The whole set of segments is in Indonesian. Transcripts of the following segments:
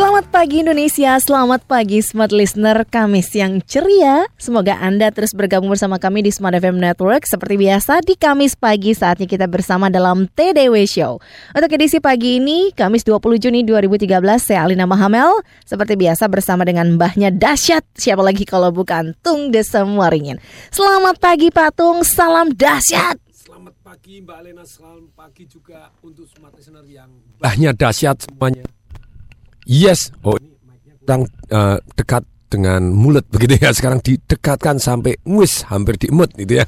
Selamat pagi Indonesia, selamat pagi Smart Listener Kamis yang ceria. Semoga Anda terus bergabung bersama kami di Smart FM Network. Seperti biasa di Kamis pagi saatnya kita bersama dalam TDW Show. Untuk edisi pagi ini, Kamis 20 Juni 2013, saya Alina Mahamel. Seperti biasa bersama dengan mbahnya dahsyat. Siapa lagi kalau bukan Tung Desem Waringin. Selamat pagi Pak Tung, salam dahsyat. Selamat pagi Mbak Alena, selamat pagi juga untuk smart listener yang bahnya dahsyat semuanya. Yes, oh ini kurang eh, dekat dengan mulut begitu ya. Sekarang didekatkan sampai wis hampir diemut gitu ya.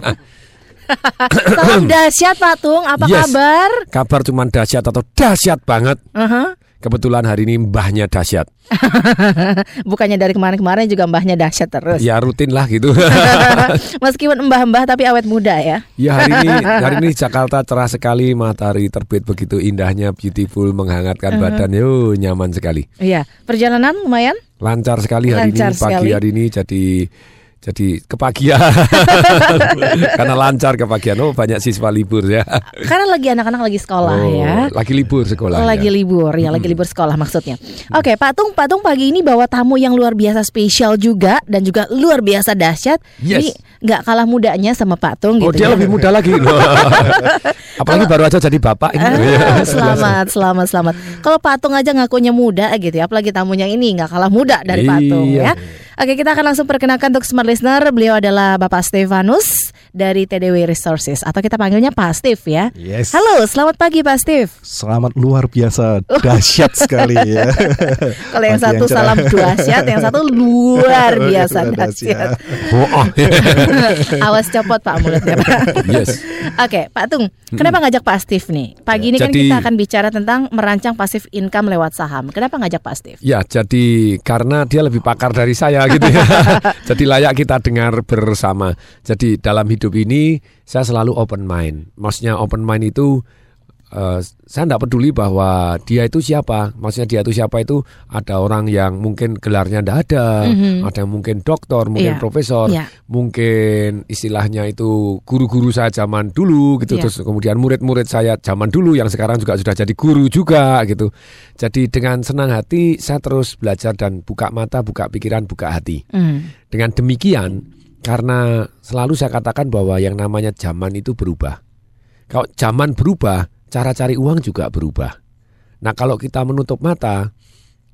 Salam dahsyat Pak Tung, apa Yes. kabar? Kabar cuman dahsyat atau dahsyat banget. Aha. Kebetulan hari ini mbahnya dahsyat. Bukannya dari kemarin-kemarin juga mbahnya dahsyat terus. Ya rutin lah gitu. Meskipun mbah-mbah tapi awet muda ya. ya hari ini hari ini Jakarta cerah sekali, matahari terbit begitu indahnya, beautiful, menghangatkan badan. Yo, nyaman sekali. Iya, perjalanan lumayan. Lancar sekali hari Lancar ini pagi sekali. hari ini jadi jadi kepagian karena lancar kepagian oh banyak siswa libur ya Karena lagi anak-anak lagi sekolah oh, ya. lagi libur sekolah Lagi libur ya, lagi libur sekolah maksudnya. Oke, Pak Tung, Pak Tung pagi ini bawa tamu yang luar biasa spesial juga dan juga luar biasa dahsyat. Yes. Ini nggak kalah mudanya sama Pak Tung oh gitu dia ya. lebih muda lagi loh apalagi baru aja jadi bapak ini Ah, selamat, selamat, selamat. Kalau Patung aja ngakunya muda gitu ya, apalagi tamunya ini nggak kalah muda dari Patung Iya. ya. Oke, kita akan langsung perkenalkan untuk smart listener. Beliau adalah Bapak Stefanus dari TDW Resources atau kita panggilnya Pak Steve ya. Yes. Halo, selamat pagi Pak Steve. Selamat luar biasa, dahsyat sekali ya. Kalau yang satu cerah. salam dahsyat, yang satu luar biasa Luar dahsyat. oh, oh. Awas copot Pak mulutnya Pak. yes Oke, Pak Tung, kenapa ngajak Pak Steve nih? Pagi ini kan Jadi- kita akan bicara tentang merancang pasif income lewat saham. Kenapa ngajak Pak Steve? Ya, jadi karena dia lebih pakar dari saya gitu ya. jadi layak kita dengar bersama. Jadi dalam hidup ini saya selalu open mind. Maksudnya open mind itu eh, saya tidak peduli bahwa dia itu siapa. Maksudnya dia itu siapa itu ada orang yang mungkin gelarnya tidak ada, ada yang mungkin doktor, mungkin Iya. profesor, Iya. mungkin istilahnya itu guru-guru saya zaman dulu gitu Iya. terus kemudian murid-murid saya zaman dulu yang sekarang juga sudah jadi guru juga gitu. Jadi dengan senang hati saya terus belajar dan buka mata, buka pikiran, buka hati. Hmm. Dengan demikian karena selalu saya katakan bahwa yang namanya zaman itu berubah. Kalau zaman berubah, cara cari uang juga berubah. Nah, kalau kita menutup mata,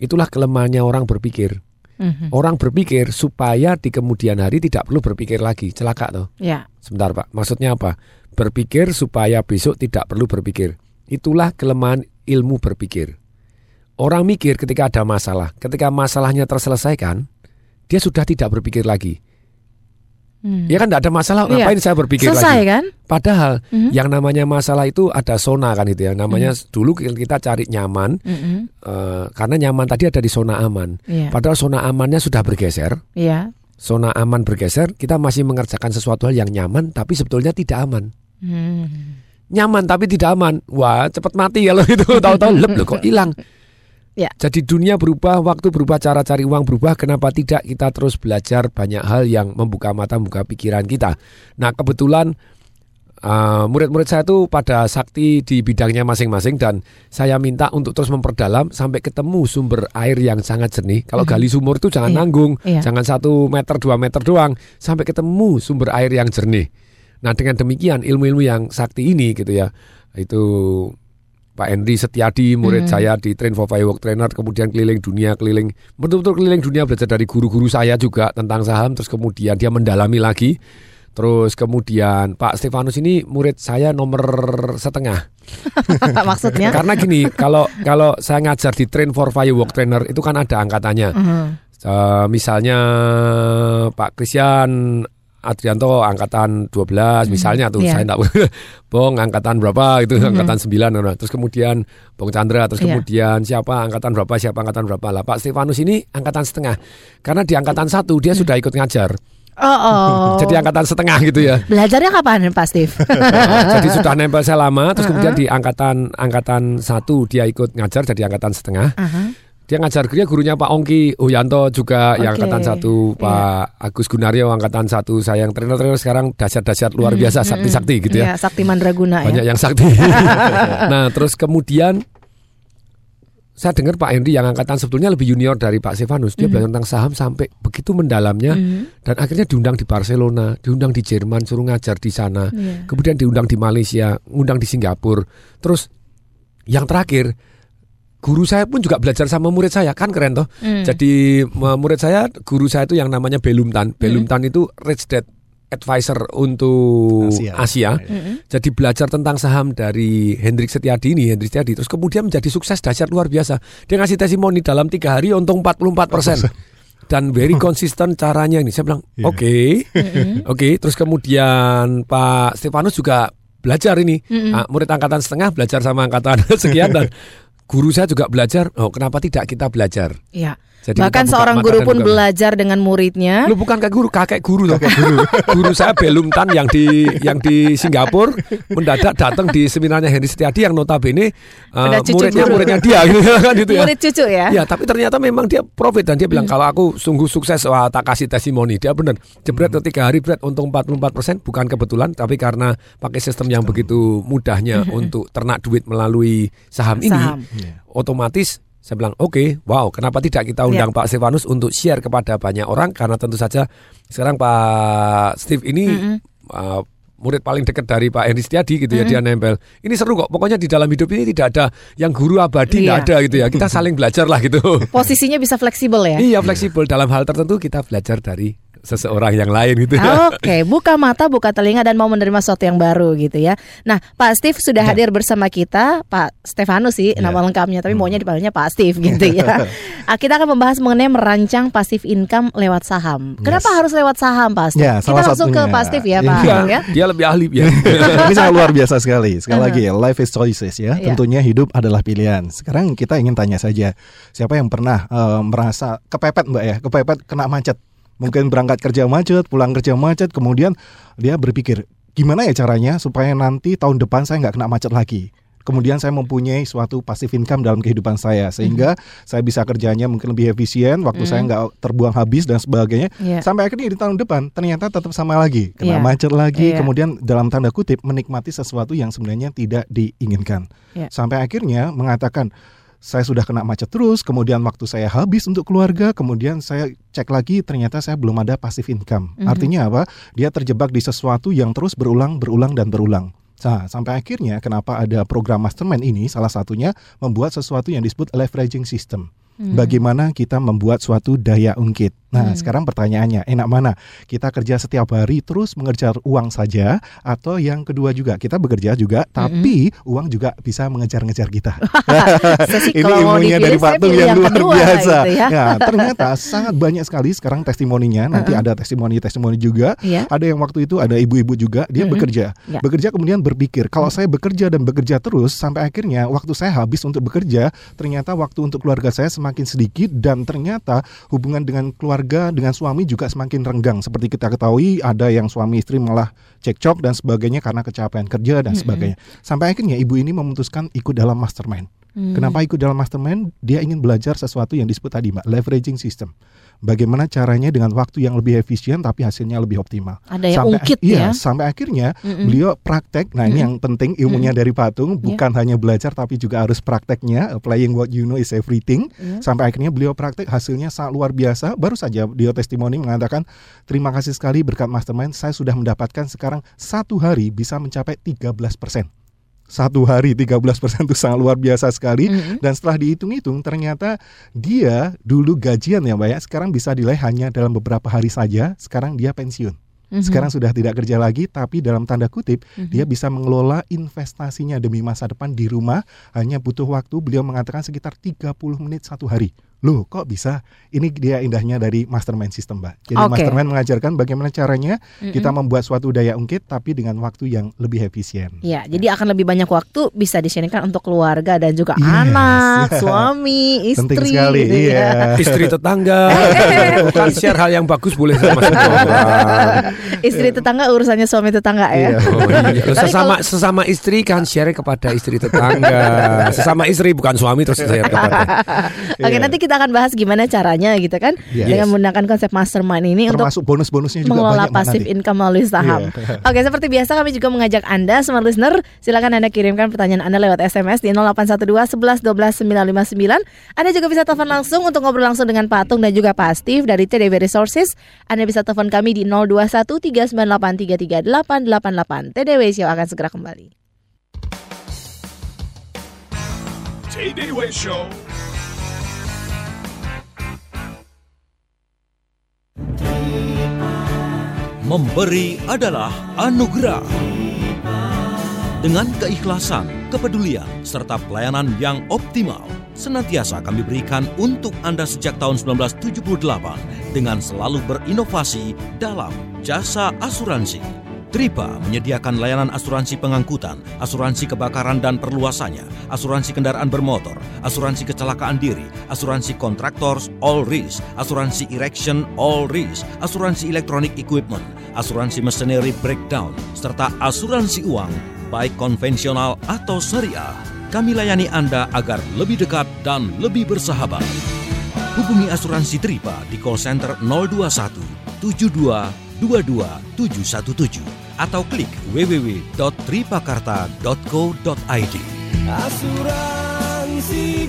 itulah kelemahannya orang berpikir. Mhm. Orang berpikir supaya di kemudian hari tidak perlu berpikir lagi. Celaka toh. Ya. Sebentar Pak, maksudnya apa? Berpikir supaya besok tidak perlu berpikir. Itulah kelemahan ilmu berpikir. Orang mikir ketika ada masalah, ketika masalahnya terselesaikan, dia sudah tidak berpikir lagi. Hmm. Ya kan tidak ada masalah, Iya. ngapain saya berpikir Selesai lagi? kan? Padahal Mhm. yang namanya masalah itu ada zona kan itu ya. Namanya dulu kita cari nyaman, Mhm. eh, karena nyaman tadi ada di zona aman. Iya. Padahal zona amannya sudah bergeser. Iya. Zona aman bergeser, kita masih mengerjakan sesuatu hal yang nyaman, tapi sebetulnya tidak aman. Hmm. nyaman tapi tidak aman. Wah, cepat mati kalau itu tahu-tahu lep loh kok hilang. Ya. Jadi dunia berubah, waktu berubah, cara cari uang berubah. Kenapa tidak kita terus belajar banyak hal yang membuka mata, membuka pikiran kita. Nah, kebetulan uh, murid-murid saya tuh pada sakti di bidangnya masing-masing dan saya minta untuk terus memperdalam sampai ketemu sumber air yang sangat jernih. Kalau gali sumur itu jangan Iya. nanggung, Iya. jangan satu meter dua meter doang, sampai ketemu sumber air yang jernih. Nah dengan demikian ilmu-ilmu yang sakti ini gitu ya itu Pak Henry Setiadi murid saya di Train for Firework Trainer kemudian keliling dunia keliling betul-betul keliling dunia belajar dari guru-guru saya juga tentang saham terus kemudian dia mendalami lagi terus kemudian Pak Stefanus ini murid saya nomor setengah Maksudnya? karena gini kalau kalau saya ngajar di Train for Firework Trainer itu kan ada angkatannya Mhm. Eh, misalnya Pak Christian Adrianto angkatan 12 misalnya tuh iya. saya enggak Bong angkatan berapa itu angkatan 9 nah. terus kemudian Bong Chandra terus Iya. kemudian siapa angkatan berapa siapa angkatan berapa lah Pak Stefanus ini angkatan setengah karena di angkatan satu dia sudah ikut ngajar Oh, oh. jadi angkatan setengah gitu ya Belajarnya kapan Pak Steve? Nah, jadi sudah nempel saya lama terus kemudian di angkatan angkatan satu dia ikut ngajar jadi angkatan setengah Aha. Dia ngajar dia gurunya Pak Ongki Uyanto juga yang Oke, angkatan satu, Pak Agus Gunario angkatan satu. Saya yang trainer-trainer sekarang dahsyat-dahsyat luar biasa, sakti-sakti gitu ya. Iya, Sakti Mandraguna Banyak ya. yang sakti. nah, terus kemudian saya dengar Pak Henry yang angkatan sebetulnya lebih junior dari Pak Stefanus. Dia belajar tentang saham sampai begitu mendalamnya Mhm. dan akhirnya diundang di Barcelona, diundang di Jerman, suruh ngajar di sana. Iya. Kemudian diundang di Malaysia, undang di Singapura. Terus yang terakhir guru saya pun juga belajar sama murid saya kan keren toh. Hmm. Jadi murid saya guru saya itu yang namanya Belumtan. Belumtan itu Rich Dad Advisor untuk Asia. Asia. Mhm. Jadi belajar tentang saham dari Hendrik Setiadi ini, Hendrik Setiadi. Terus kemudian menjadi sukses dahsyat luar biasa. Dia ngasih testimoni dalam tiga hari untung 44 persen. Dan very konsisten caranya ini. Saya bilang, Iya. oke, oke. Terus kemudian Pak Stefanus juga belajar ini. Ah, murid angkatan setengah belajar sama angkatan sekian dan guru saya juga belajar. Oh, kenapa tidak kita belajar? Iya. Jadi Bahkan buka seorang guru pun buka- belajar dengan muridnya. Lu bukan kakek guru, kakek guru loh. guru. guru saya Belumtan yang di yang di Singapura mendadak datang di seminarnya Henry Setiadi yang notabene uh, cucu muridnya guru. muridnya dia gitu kan gitu ya. Murid cucu ya. Ya, tapi ternyata memang dia profit dan dia bilang kalau aku sungguh sukses wah tak kasih testimoni. Dia benar. Jebret tiga hari berat untung 44% bukan kebetulan tapi karena pakai sistem yang begitu mudahnya untuk ternak duit melalui saham, Saham. ini otomatis saya bilang oke wow kenapa tidak kita undang Pak Stefanus untuk share kepada banyak orang? Karena tentu saja sekarang Pak Steve ini uh, murid paling dekat dari Pak Henry Setiadi gitu ya dia nempel. Ini seru kok pokoknya di dalam hidup ini tidak ada yang guru abadi Iya. nggak ada gitu ya. Kita saling belajar lah gitu. Posisinya bisa fleksibel ya. iya fleksibel. Dalam hal tertentu kita belajar dari seseorang yang lain gitu ya Oke, buka mata, buka telinga dan mau menerima sesuatu yang baru gitu ya. Nah, Pak Steve sudah Ya. hadir bersama kita, Pak Stefanus sih Ya. nama lengkapnya, tapi Hmm. maunya dipanggilnya Pak Steve gitu ya. Ah, kita akan membahas mengenai merancang pasif income lewat saham. Kenapa harus lewat saham, Pak Steve? Ya, kita langsung ke satunya. Pak Steve ya, Pak. Iya. Agung ya. dia lebih ahli ya Ini sangat luar biasa sekali. Sekali lagi, life is choices ya. Iya. Tentunya hidup adalah pilihan. Sekarang kita ingin tanya saja, siapa yang pernah eh, merasa kepepet mbak ya, kepepet kena macet? Mungkin berangkat kerja macet, pulang kerja macet, kemudian dia berpikir, gimana ya caranya supaya nanti tahun depan saya nggak kena macet lagi? Kemudian saya mempunyai suatu passive income dalam kehidupan saya sehingga saya bisa kerjanya mungkin lebih efisien, waktu saya nggak terbuang habis dan sebagainya. Iya. Sampai akhirnya di tahun depan ternyata tetap sama lagi, kena Iya. macet lagi, Iya. kemudian dalam tanda kutip menikmati sesuatu yang sebenarnya tidak diinginkan. Iya. Sampai akhirnya mengatakan saya sudah kena macet terus, kemudian waktu saya habis untuk keluarga, kemudian saya cek lagi ternyata saya belum ada passive income. Mhm. Artinya apa? Dia terjebak di sesuatu yang terus berulang, berulang dan berulang. Nah, sampai akhirnya kenapa ada program mastermind ini salah satunya membuat sesuatu yang disebut leveraging system. Hmm. Bagaimana kita membuat suatu daya ungkit. Nah, Hmm. sekarang pertanyaannya, enak mana? Kita kerja setiap hari terus mengejar uang saja atau yang kedua juga kita bekerja juga tapi uang juga bisa mengejar-ngejar kita. Sih Ini ilmunya dari Patung yang, yang luar kedua biasa. gitu ya. ternyata sangat banyak sekali sekarang testimoninya. Nanti ada testimoni-testimoni juga. Iya. Ada yang waktu itu ada ibu-ibu juga dia Mm-mm. bekerja. Ya. Bekerja kemudian berpikir, kalau saya bekerja dan bekerja terus sampai akhirnya waktu saya habis untuk bekerja, ternyata waktu untuk keluarga saya semakin sedikit dan ternyata hubungan dengan keluarga dengan suami juga semakin renggang. Seperti kita ketahui ada yang suami istri malah cekcok dan sebagainya karena kecapean kerja dan sebagainya. Sampai akhirnya ibu ini memutuskan ikut dalam mastermind. Hmm. Kenapa ikut dalam mastermind? Dia ingin belajar sesuatu yang disebut tadi, Mbak, leveraging system. Bagaimana caranya dengan waktu yang lebih efisien tapi hasilnya lebih optimal. Ada yang ungkit iya, ya. sampai akhirnya Mm-mm. beliau praktek. Nah, ini yang penting ilmunya dari patung, bukan hanya belajar tapi juga harus prakteknya. Applying what you know is everything. Iya. Sampai akhirnya beliau praktek hasilnya sangat luar biasa. Baru saja dia testimoni mengatakan, "Terima kasih sekali berkat mastermind saya sudah mendapatkan sekarang satu hari bisa mencapai 13%." Satu hari 13% itu sangat luar biasa sekali. Mm-mm. Dan setelah dihitung-hitung ternyata dia dulu gajian ya Mbak ya, sekarang bisa nilai hanya dalam beberapa hari saja, sekarang dia pensiun. Mhm. Sekarang sudah tidak kerja lagi tapi dalam tanda kutip Mhm. dia bisa mengelola investasinya demi masa depan di rumah hanya butuh waktu beliau mengatakan sekitar 30 menit satu hari Loh, kok bisa? Ini dia indahnya dari mastermind system, Mbak. Jadi Oke. mastermind mengajarkan bagaimana caranya kita membuat suatu daya ungkit tapi dengan waktu yang lebih efisien. Ya, jadi akan lebih banyak waktu bisa disharingkan untuk keluarga dan juga Yes. anak, suami, istri. Penting sekali, gitu ya. iya. Istri tetangga, kan share hal yang bagus boleh sama semua. Istri tetangga urusannya suami tetangga ya. Iya. Oh iya, Tapi sesama sesama istri kan share kepada istri tetangga. Sesama istri bukan suami terus share kepada. Oke, Iya. nanti kita akan bahas gimana caranya gitu kan Yes. dengan menggunakan konsep mastermind ini untuk Termasuk bonus-bonusnya juga mengelola banyak pasif nanti. income melalui saham. Iya. Oke, seperti biasa kami juga mengajak Anda smart listener, silakan Anda kirimkan pertanyaan Anda lewat SMS di 0812 11 12 959. Anda juga bisa telepon langsung untuk ngobrol langsung dengan Pak Atung dan juga Pak Steve dari TDB Resources. Anda bisa telepon kami di 021 398 33 888. TDW Show akan segera kembali. Day Show. Memberi adalah anugerah. Dengan keikhlasan, kepedulian, serta pelayanan yang optimal, senantiasa kami berikan untuk Anda sejak tahun 1978 dengan selalu berinovasi dalam jasa asuransi. Tripa menyediakan layanan asuransi pengangkutan, asuransi kebakaran dan perluasannya, asuransi kendaraan bermotor, asuransi kecelakaan diri, asuransi kontraktor all risk, asuransi erection all risk, asuransi electronic equipment, asuransi machinery breakdown, serta asuransi uang baik konvensional atau syariah. Kami layani Anda agar lebih dekat dan lebih bersahabat. Hubungi asuransi Tripa di call center 021 72 22 717 atau klik www.tripakarta.co.id. Asuransi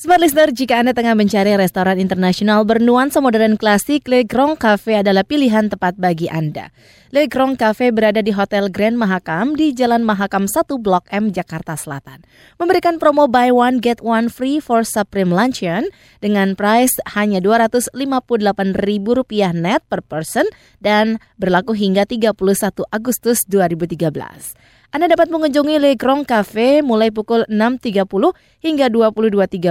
Smart listener, jika Anda tengah mencari restoran internasional bernuansa modern klasik, Le Grand Cafe adalah pilihan tepat bagi Anda. Le Grand Cafe berada di Hotel Grand Mahakam di Jalan Mahakam 1 Blok M, Jakarta Selatan. Memberikan promo buy one get one free for Supreme Luncheon dengan price hanya Rp258.000 net per person dan berlaku hingga 31 Agustus 2013. Anda dapat mengunjungi Le Grand Cafe mulai pukul 6.30 hingga 22.30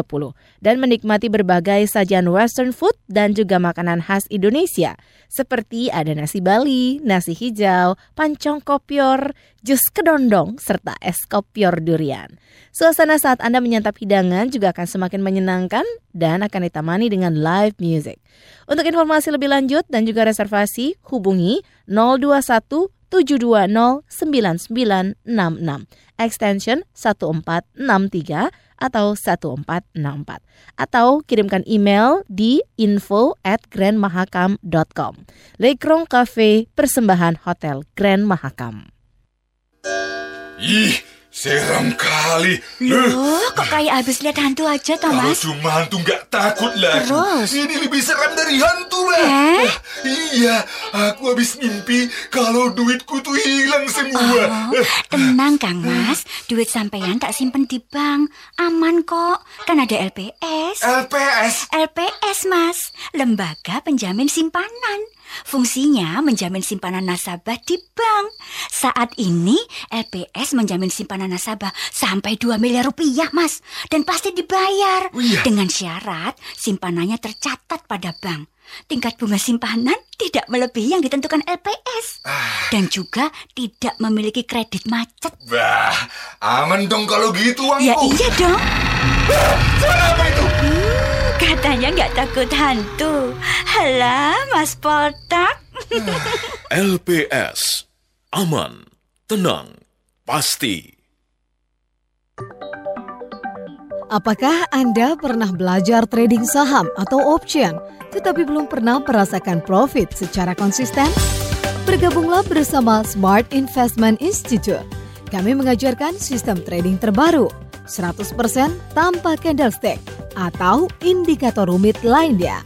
dan menikmati berbagai sajian western food dan juga makanan khas Indonesia seperti ada nasi Bali, nasi hijau, pancong kopior, jus kedondong, serta es kopior durian. Suasana saat Anda menyantap hidangan juga akan semakin menyenangkan dan akan ditemani dengan live music. Untuk informasi lebih lanjut dan juga reservasi, hubungi 021 720-9966, extension 1463 atau 1464. Atau kirimkan email di info at grandmahakam.com. Lekrong Cafe, persembahan Hotel Grand Mahakam. Ih, seram kali. Loh, kok kayak habis lihat hantu aja, Kalau Thomas? cuma hantu nggak takut lagi. Terus? Ini lebih seram dari hantu lah. Eh? Iya, aku habis mimpi kalau duitku tuh hilang semua. Oh, tenang Kang Mas, duit sampean tak simpen di bank. Aman kok, kan ada LPS. LPS. LPS, Mas, Lembaga Penjamin Simpanan. Fungsinya menjamin simpanan nasabah di bank. Saat ini LPS menjamin simpanan nasabah sampai 2 miliar rupiah, Mas. Dan pasti dibayar. Oh, iya. Dengan syarat simpanannya tercatat pada bank. Tingkat bunga simpanan tidak melebihi yang ditentukan LPS. Dan juga tidak memiliki kredit macet. Wah, aman dong kalau gitu uangku. Ya iya dong. Suara apa itu? Katanya nggak takut hantu. Halah, Mas Poltak. LPS. Aman, tenang, pasti. Apakah Anda pernah belajar trading saham atau option, tetapi belum pernah merasakan profit secara konsisten? Bergabunglah bersama Smart Investment Institute. Kami mengajarkan sistem trading terbaru, 100% tanpa candlestick atau indikator rumit lainnya.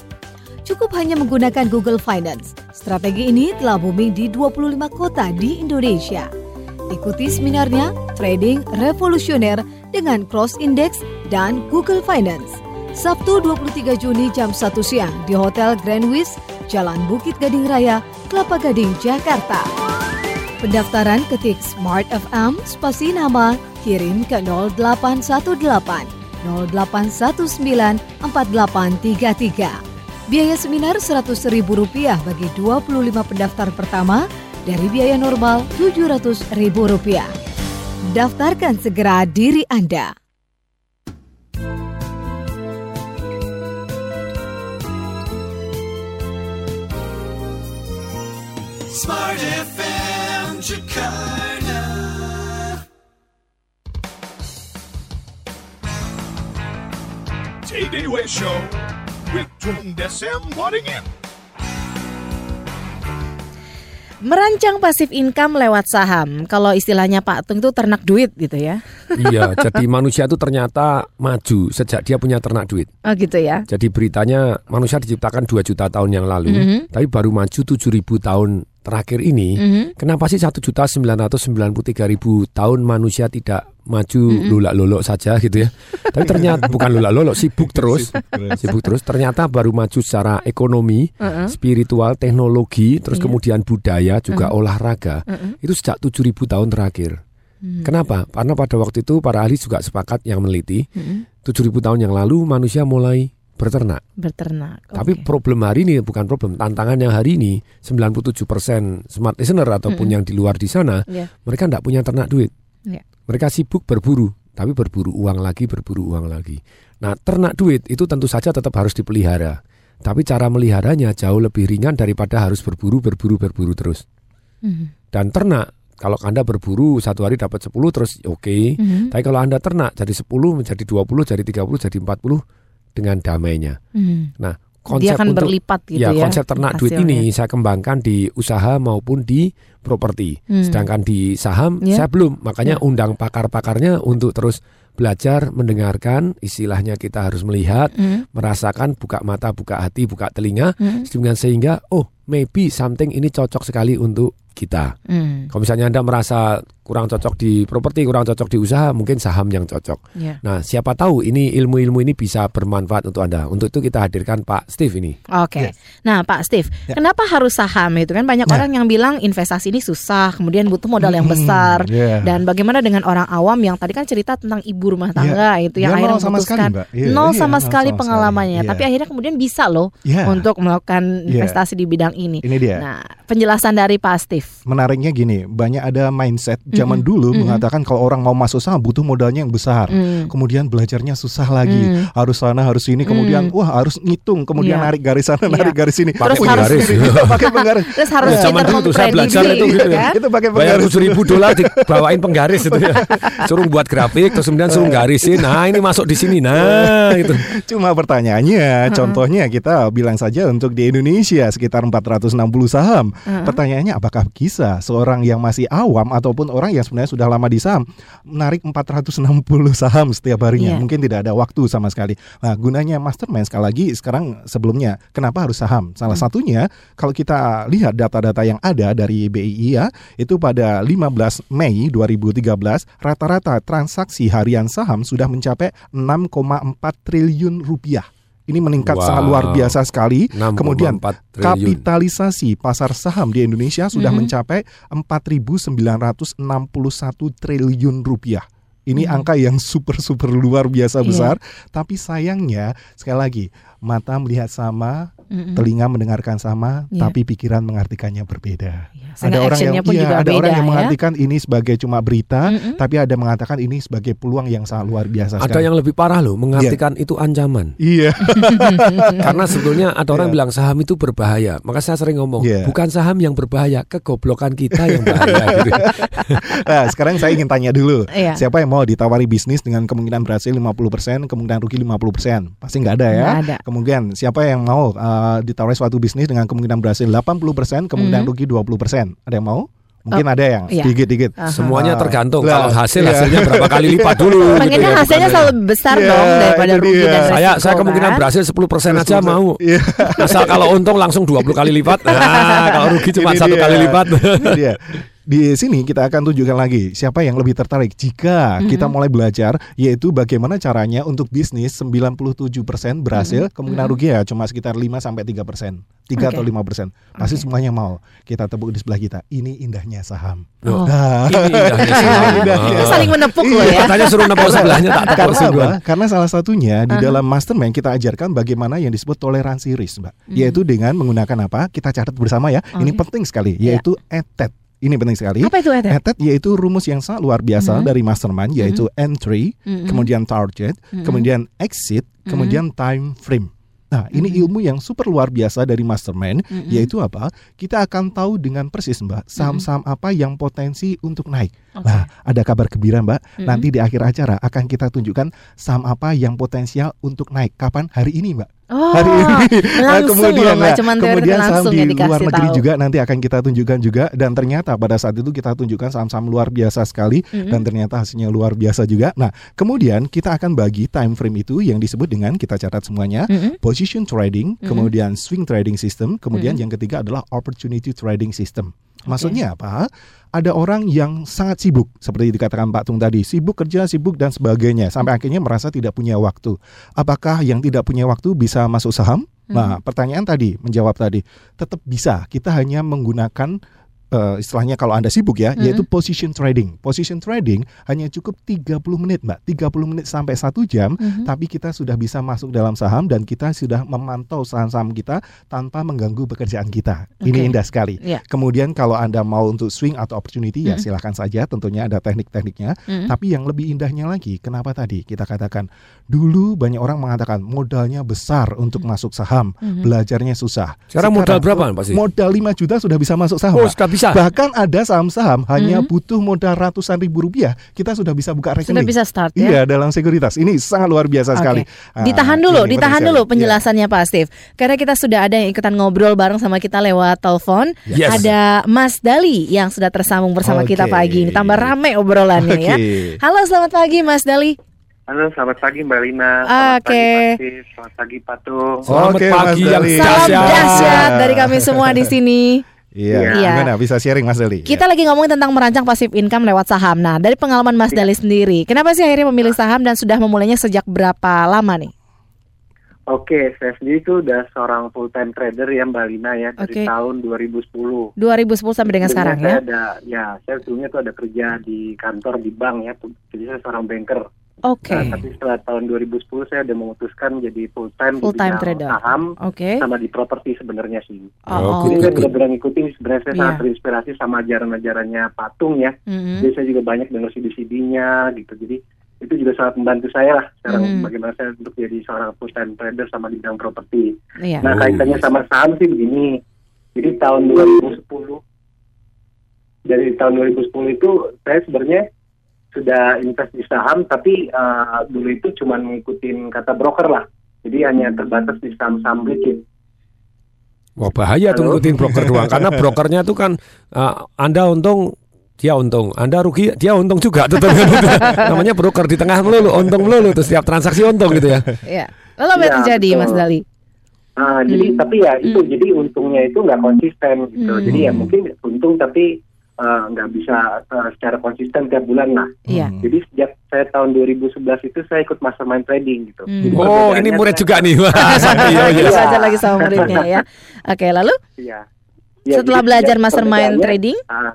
Cukup hanya menggunakan Google Finance. Strategi ini telah booming di 25 kota di Indonesia. Ikuti seminarnya Trading Revolusioner dengan Cross Index dan Google Finance. Sabtu 23 Juni jam 1 siang di Hotel Grand Wis, Jalan Bukit Gading Raya, Kelapa Gading, Jakarta. Pendaftaran ketik Smart FM spasi nama kirim ke 0818 0819 4833. Biaya seminar Rp100.000 bagi 25 pendaftar pertama dari biaya normal Rp700.000. Daftarkan segera diri Anda. Smart FM Jakarta. Way Show with Tung Desem Waddingin. Merancang pasif income lewat saham. Kalau istilahnya Pak Tung itu ternak duit gitu ya. iya, jadi manusia itu ternyata maju sejak dia punya ternak duit. Oh gitu ya. Jadi beritanya manusia diciptakan 2 juta tahun yang lalu, Mhm. tapi baru maju 7.000 tahun terakhir ini. Mhm. Kenapa sih 1.993.000 tahun manusia tidak maju Mhm. lolak-lolok saja gitu ya? Tapi ternyata bukan lolak-lolok, sibuk terus. Sibuk terus. sibuk terus. Ternyata baru maju secara ekonomi, Uh-uh. spiritual, teknologi, terus Iya. kemudian budaya, juga Mhm. olahraga. Uh-uh. Itu sejak 7.000 tahun terakhir. Hmm. Kenapa? Karena pada waktu itu para ahli juga sepakat yang meneliti Mhm. 7.000 tahun yang lalu manusia mulai berternak. Berternak. Tapi Oke. problem hari ini bukan problem, tantangan yang hari ini 97% smart listener ataupun Mm-mm. yang di luar di sana, Iya. mereka tidak punya ternak duit. Iya. Mereka sibuk berburu, tapi berburu uang lagi, berburu uang lagi. Nah, ternak duit itu tentu saja tetap harus dipelihara. Tapi cara meliharanya jauh lebih ringan daripada harus berburu, berburu, berburu terus. Mhm. Dan ternak, kalau Anda berburu satu hari dapat 10 terus oke. Mhm. Tapi kalau Anda ternak jadi 10, menjadi 20, jadi 30, jadi 40 dengan damainya. Mhm. Nah, Dia konsep akan untuk berlipat gitu ya, ya. konsep ternak duit hasilnya. ini saya kembangkan di usaha maupun di properti. Hmm. Sedangkan di saham Ya. saya belum, makanya Ya. undang pakar-pakarnya untuk terus belajar, mendengarkan, istilahnya kita harus melihat, Mhm. merasakan, buka mata, buka hati, buka telinga, dengan sehingga oh maybe something ini cocok sekali untuk kita. Mhm. Kalau misalnya Anda merasa kurang cocok di properti, kurang cocok di usaha, mungkin saham yang cocok. Ya. Nah, siapa tahu ini ilmu-ilmu ini bisa bermanfaat untuk Anda. Untuk itu kita hadirkan Pak Steve ini. Oke. Nah, Pak Steve, Ya. kenapa harus saham itu kan banyak Nah. orang yang bilang investasi ini susah, kemudian butuh modal yang Hmm, besar. iya. Dan bagaimana dengan orang awam yang tadi kan cerita tentang ibu rumah tangga itu yang Dia akhirnya nol sama sekali. Iya, nol iya, sama nol sekali sama pengalamannya, sekali. tapi akhirnya kemudian bisa loh Iya. untuk melakukan Iya. investasi di bidang ini. Ini dia. Nah, penjelasan dari Pak Steve. Menariknya gini, banyak ada mindset zaman Mhm, dulu mhm. mengatakan kalau orang mau masuk saham butuh modalnya yang besar. Mm. Kemudian belajarnya susah lagi, Mm. harus sana harus sini, kemudian Mm. wah harus ngitung, kemudian Iya. narik garis sana, Iya. narik garis sini. Terus harus- sendiri, pakai penggaris. Terus harus Ya, zaman pintar dulu tuh saya belajar itu gitu ya. kan? Itu pakai Bayar penggaris. tujuh ribu dolar dibawain penggaris itu ya. Suruh buat grafik, terus kemudian suruh garisin. Nah ini masuk di sini. Nah itu. Cuma pertanyaannya, contohnya kita bilang saja untuk di Indonesia sekitar 460 saham. Pertanyaannya apakah bisa seorang yang masih awam ataupun orang yang sebenarnya sudah lama di saham menarik 460 saham setiap harinya? Iya. Mungkin tidak ada waktu sama sekali. Nah, gunanya mastermind sekali lagi sekarang sebelumnya kenapa harus saham? Salah Hmm. satunya kalau kita lihat data-data yang ada dari BII ya, itu pada 15 Mei 2013 rata-rata transaksi harian saham sudah mencapai 6,4 triliun rupiah. Ini meningkat Wow. sangat luar biasa sekali. 6,4 Kemudian triliun. kapitalisasi pasar saham di Indonesia sudah Mhm. mencapai 4.961 triliun rupiah. Ini Mhm. angka yang super super luar biasa Iya. besar. Tapi sayangnya sekali lagi mata melihat sama, Mm-mm. telinga mendengarkan sama, Iya. tapi pikiran mengartikannya berbeda. Iya, sehingga ada orang yang iya, juga ada beda orang yang ya. mengartikan ini sebagai cuma berita, Mm-mm. tapi ada mengatakan ini sebagai peluang yang sangat luar biasa. Ada sekali. yang lebih parah loh, mengartikan itu ancaman. Iya. Karena sebetulnya ada orang Iya. bilang saham itu berbahaya. Maka saya sering ngomong, Iya. bukan saham yang berbahaya, kegoblokan kita yang bahaya. gitu. Nah, sekarang saya ingin tanya dulu. Iya. Siapa yang mau ditawari bisnis dengan kemungkinan berhasil 50%, kemungkinan rugi 50%? Pasti nggak ada ya. Nggak ada. Kemudian siapa yang mau uh, ditawari suatu bisnis dengan kemungkinan berhasil 80%, kemungkinan Mhm. rugi 20%? Ada yang mau? Mungkin ada yang iya. sedikit-dikit. Aha. Semuanya Ah, tergantung. lah, Kalau hasil iya. hasilnya berapa kali lipat dulu. gitu Pengennya ya, hasilnya selalu besar Iya, dong daripada rugi dia. dan resiko saya saya kemungkinan kan? berhasil 10% aja 10%. mau. Iya. Asal kalau untung langsung 20 kali lipat. Nah, kalau rugi cuma satu kali lipat. Ini di sini kita akan tunjukkan lagi siapa yang lebih tertarik jika kita mulai belajar yaitu bagaimana caranya untuk bisnis 97% berhasil, kemungkinan rugi ya cuma sekitar 5 sampai 3%. 3 atau Oke. 5%. Pasti semuanya mau. Kita tepuk di sebelah kita. Ini indahnya saham. Oh. Nah, Ini indahnya saham. Indahnya. Saling menepuk loh ya. Katanya suruh nepuk sebelahnya tak tepuk Karena apa? Karena salah satunya di dalam mastermind kita ajarkan bagaimana yang disebut toleransi risk, Mbak. Yaitu dengan menggunakan apa? Kita catat bersama ya. Ini Oke. penting sekali, yaitu ETET. Ini penting sekali. Apa itu Ed? ETET yaitu rumus yang sangat luar biasa dari mastermind yaitu entry, kemudian target, kemudian exit, kemudian time frame. Nah, ini ilmu yang super luar biasa dari mastermind yaitu apa? Kita akan tahu dengan persis, Mbak, saham-saham apa yang potensi untuk naik. Nah, ada kabar gembira, Mbak. Nanti di akhir acara akan kita tunjukkan saham apa yang potensial untuk naik. Kapan? Hari ini, Mbak. Oh, Hari ini. Nah, langsung kemudian nah, kemudian saham langsung di ya luar negeri tahu. juga nanti akan kita tunjukkan juga dan ternyata pada saat itu kita tunjukkan saham-saham luar biasa sekali dan ternyata hasilnya luar biasa juga. Nah, kemudian kita akan bagi time frame itu yang disebut dengan kita catat semuanya position trading, kemudian swing trading system, kemudian yang ketiga adalah opportunity trading system. Maksudnya apa? Ada orang yang sangat sibuk seperti dikatakan Pak Tung tadi, sibuk kerja, sibuk dan sebagainya sampai akhirnya merasa tidak punya waktu. Apakah yang tidak punya waktu bisa masuk saham? Nah, pertanyaan tadi menjawab tadi, tetap bisa. Kita hanya menggunakan eh, istilahnya kalau Anda sibuk ya, yaitu position trading. Position trading hanya cukup 30 menit, Mbak. 30 menit sampai satu jam, tapi kita sudah bisa masuk dalam saham dan kita sudah memantau saham-saham kita tanpa mengganggu pekerjaan kita. Ini Oke. indah sekali. Iya. Kemudian kalau Anda mau untuk swing atau opportunity ya silahkan saja, tentunya ada teknik-tekniknya. Tapi yang lebih indahnya lagi, kenapa tadi kita katakan dulu banyak orang mengatakan modalnya besar untuk masuk saham, belajarnya susah. Sekarang modal berapa, Pak Sih? Modal 5 juta sudah bisa masuk saham. Oh. Bisa. Bahkan ada saham-saham hanya butuh modal ratusan ribu rupiah, kita sudah bisa buka rekening. Sudah bisa start Iya, ya. dalam sekuritas. Ini sangat luar biasa sekali. Oke. Ditahan dulu, ini ditahan dulu sekali. penjelasannya Pak Steve. Karena kita sudah ada yang ikutan ngobrol bareng sama kita lewat telepon. Yes. Ada Mas Dali yang sudah tersambung bersama kita Oke. pagi ini. Tambah rame obrolannya ya. Oke. Halo, selamat pagi Mas Dali. Halo, selamat pagi Mbak Lina. Selamat Oke. pagi Pasti. Selamat pagi Patung. Selamat Oke, pagi Mas yang Dali. Salam dahsyat dari kami semua di sini. Iya, Iya. gimana bisa sharing Mas Deli? Kita lagi ngomongin tentang merancang passive income lewat saham. Nah, dari pengalaman Mas Dali sendiri, kenapa sih akhirnya memilih saham dan sudah memulainya sejak berapa lama nih? Oke, saya sendiri itu udah seorang full time trader ya Mbak Lina ya Oke. dari tahun 2010. 2010 sampai dengan Sebelumnya sekarang saya ya. Ada, ya, saya sebelumnya tuh ada kerja di kantor di bank ya, jadi saya seorang banker. Oke. Nah, tapi setelah tahun 2010 saya udah memutuskan jadi full time Full time di bidang trader. saham Oke. sama di properti sebenarnya sih. Oh, Jadi good, saya benar-benar ngikutin sebenarnya saya Iya. sangat terinspirasi sama ajaran-ajarannya Patung ya. Mhm. Jadi saya juga banyak dengar CD-CD-nya gitu. Jadi itu juga sangat membantu saya lah sekarang Mhm. bagaimana saya untuk jadi seorang full time trader sama di bidang properti. Iya. Nah Oh, kaitannya sama saham sih begini. Jadi tahun 2010 dari tahun 2010 itu saya sebenarnya sudah invest di saham tapi eh, dulu itu cuma ngikutin kata broker lah. Jadi hanya terbatas di saham-saham chip. Wah bahaya tuh Halo? ngikutin broker doang karena brokernya tuh kan uh, Anda untung dia untung, Anda rugi dia untung juga tetap namanya broker di tengah melulu untung melulu tuh setiap transaksi untung gitu ya. Iya. Lalu apa yang Iya, terjadi betul. Mas Dali? Jadi Hmm. tapi ya itu jadi untungnya itu nggak konsisten gitu. Hmm. Jadi ya mungkin untung tapi eh, nggak bisa eh, secara konsisten tiap bulan lah. Iya. Jadi sejak saya tahun 2011 itu saya ikut mastermind trading gitu. Hmm. Jadi Oh ini murid juga nih. Wah, Lagi yes. belajar lagi sama muridnya ya. Oke, lalu Iya. Ya, setelah jadi belajar mastermind trading, ah,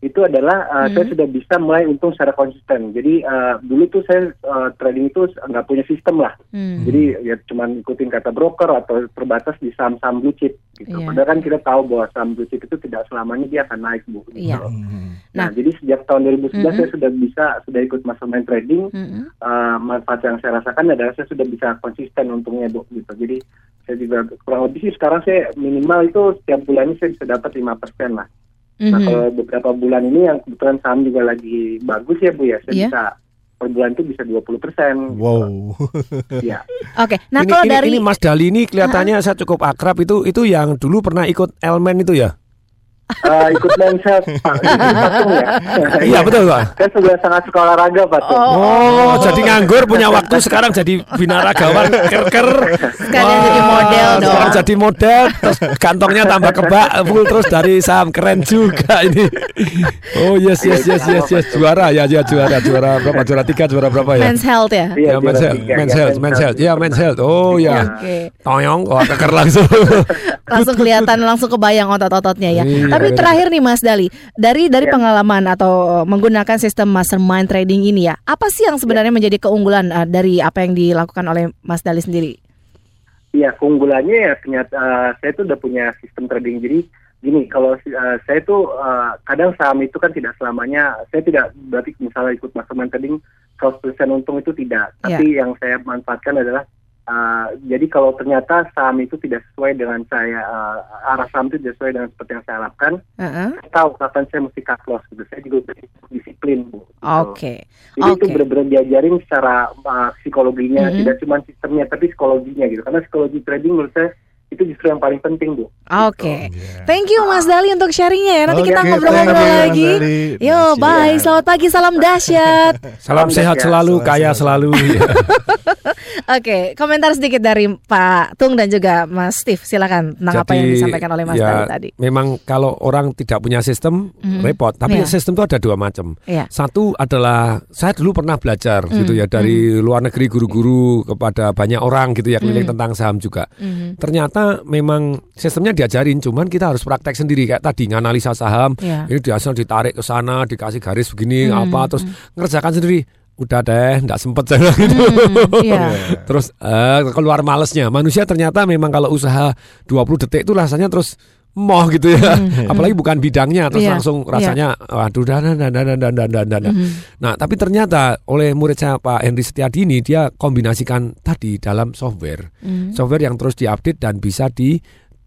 itu adalah uh, Hmm. saya sudah bisa mulai untung secara konsisten. Jadi uh, dulu tuh saya uh, trading itu nggak punya sistem lah. hmm, Jadi ya cuma ikutin kata broker atau terbatas di saham-saham blue chip gitu. Iya. Padahal kan kita tahu bahwa saham blue chip itu tidak selamanya dia akan naik bu. gitu. Iya. Hmm. Nah, Nah. jadi sejak tahun 2011 Mhm. saya sudah bisa sudah ikut mastermind trading. mm-mm. Uh, manfaat yang saya rasakan adalah saya sudah bisa konsisten untungnya bu gitu. Jadi saya juga kurang lebih sih sekarang saya minimal itu setiap bulannya saya bisa dapat 5% lah. Nah Mhm. kalau beberapa bulan ini yang kebetulan saham juga lagi bagus ya bu ya, saya Iya. bisa per bulan itu bisa 20 persen. Wow. Ya. Oke, nah ini, kalau ini, dari ini Mas Dali ini kelihatannya saya cukup akrab itu itu yang dulu pernah ikut elemen itu ya. Eh, ikut Pak. Ini Patung ya. Iya, betul, Pak. Saya sudah sangat suka olahraga Pak. Tung. Oh, jadi nganggur punya waktu sekarang jadi binaragawan ker-ker. Sekalian jadi model dong. Sekarang jadi model, terus kantongnya tambah kebak full terus dari saham keren juga ini. Oh yes yes yes yes yes juara ya ya juara juara berapa juara tiga juara berapa ya? Men's health ya. Iya, Ya, men's health, tiga, men's ya, health, men's health, ya, men's health. Oh ya, Oke. toyong, wah keker langsung. Langsung kelihatan langsung kebayang otot-ototnya ya. Iya, Tapi terakhir nih Mas Dali, dari dari Ya. pengalaman atau uh, menggunakan sistem mastermind trading ini ya, apa sih yang sebenarnya menjadi keunggulan uh, dari apa yang dilakukan oleh Mas Dali sendiri? Iya, keunggulannya ya ternyata eh, saya tuh udah punya sistem trading. Jadi gini, kalau eh, saya tuh eh, kadang saham itu kan tidak selamanya, saya tidak berarti misalnya ikut mastermind trading 100% untung itu tidak. Iya. Tapi yang saya manfaatkan adalah eh, jadi kalau ternyata saham itu tidak sesuai dengan saya eh, arah saham itu tidak sesuai dengan seperti yang saya harapkan, Heeh. saya tahu kapan saya mesti cut loss gitu. Saya juga disiplin, Bu. Gitu. Oke. Jadi itu Oke. benar-benar diajarin secara uh, psikologinya, Mhm. tidak cuma sistemnya, tapi psikologinya gitu. Karena psikologi trading menurut saya itu justru yang paling penting, Bu. Oke. Thank you Mas Dali untuk sharingnya ya. Nanti Oke, kita ngobrol-ngobrol lagi. Dali. Yo, bye. Selamat pagi, salam dahsyat. Salam sehat ya. selalu, Salam kaya sehat. selalu. Oke, komentar sedikit dari Pak Tung dan juga Mas Steve. Silakan tentang apa yang disampaikan oleh Mas ya, Dali tadi. Memang kalau orang tidak punya sistem Mhm. repot. Tapi Iya. sistem itu ada dua macam. Iya. Satu adalah saya dulu pernah belajar Mhm. gitu ya dari luar negeri guru-guru kepada banyak orang gitu ya keliling Mhm. tentang saham juga. Mhm. Ternyata memang sistemnya diajarin, cuman kita harus praktek sendiri kayak tadi nganalisa saham. Iya. Ini biasa ditarik ke sana, dikasih garis begini Mhm. apa terus ngerjakan sendiri. Udah deh, nggak sempet saya gitu. Hmm, iya. terus eh, keluar malesnya. Manusia ternyata memang kalau usaha 20 detik itu rasanya terus moh gitu ya. Hmm. Apalagi bukan bidangnya terus yeah. langsung iya. rasanya yeah. waduh dan dan dan dan dan dan dan. Hmm. Nah, tapi ternyata oleh murid saya Pak Henry Setiadi ini dia kombinasikan tadi dalam software. Hmm. Software yang terus diupdate dan bisa di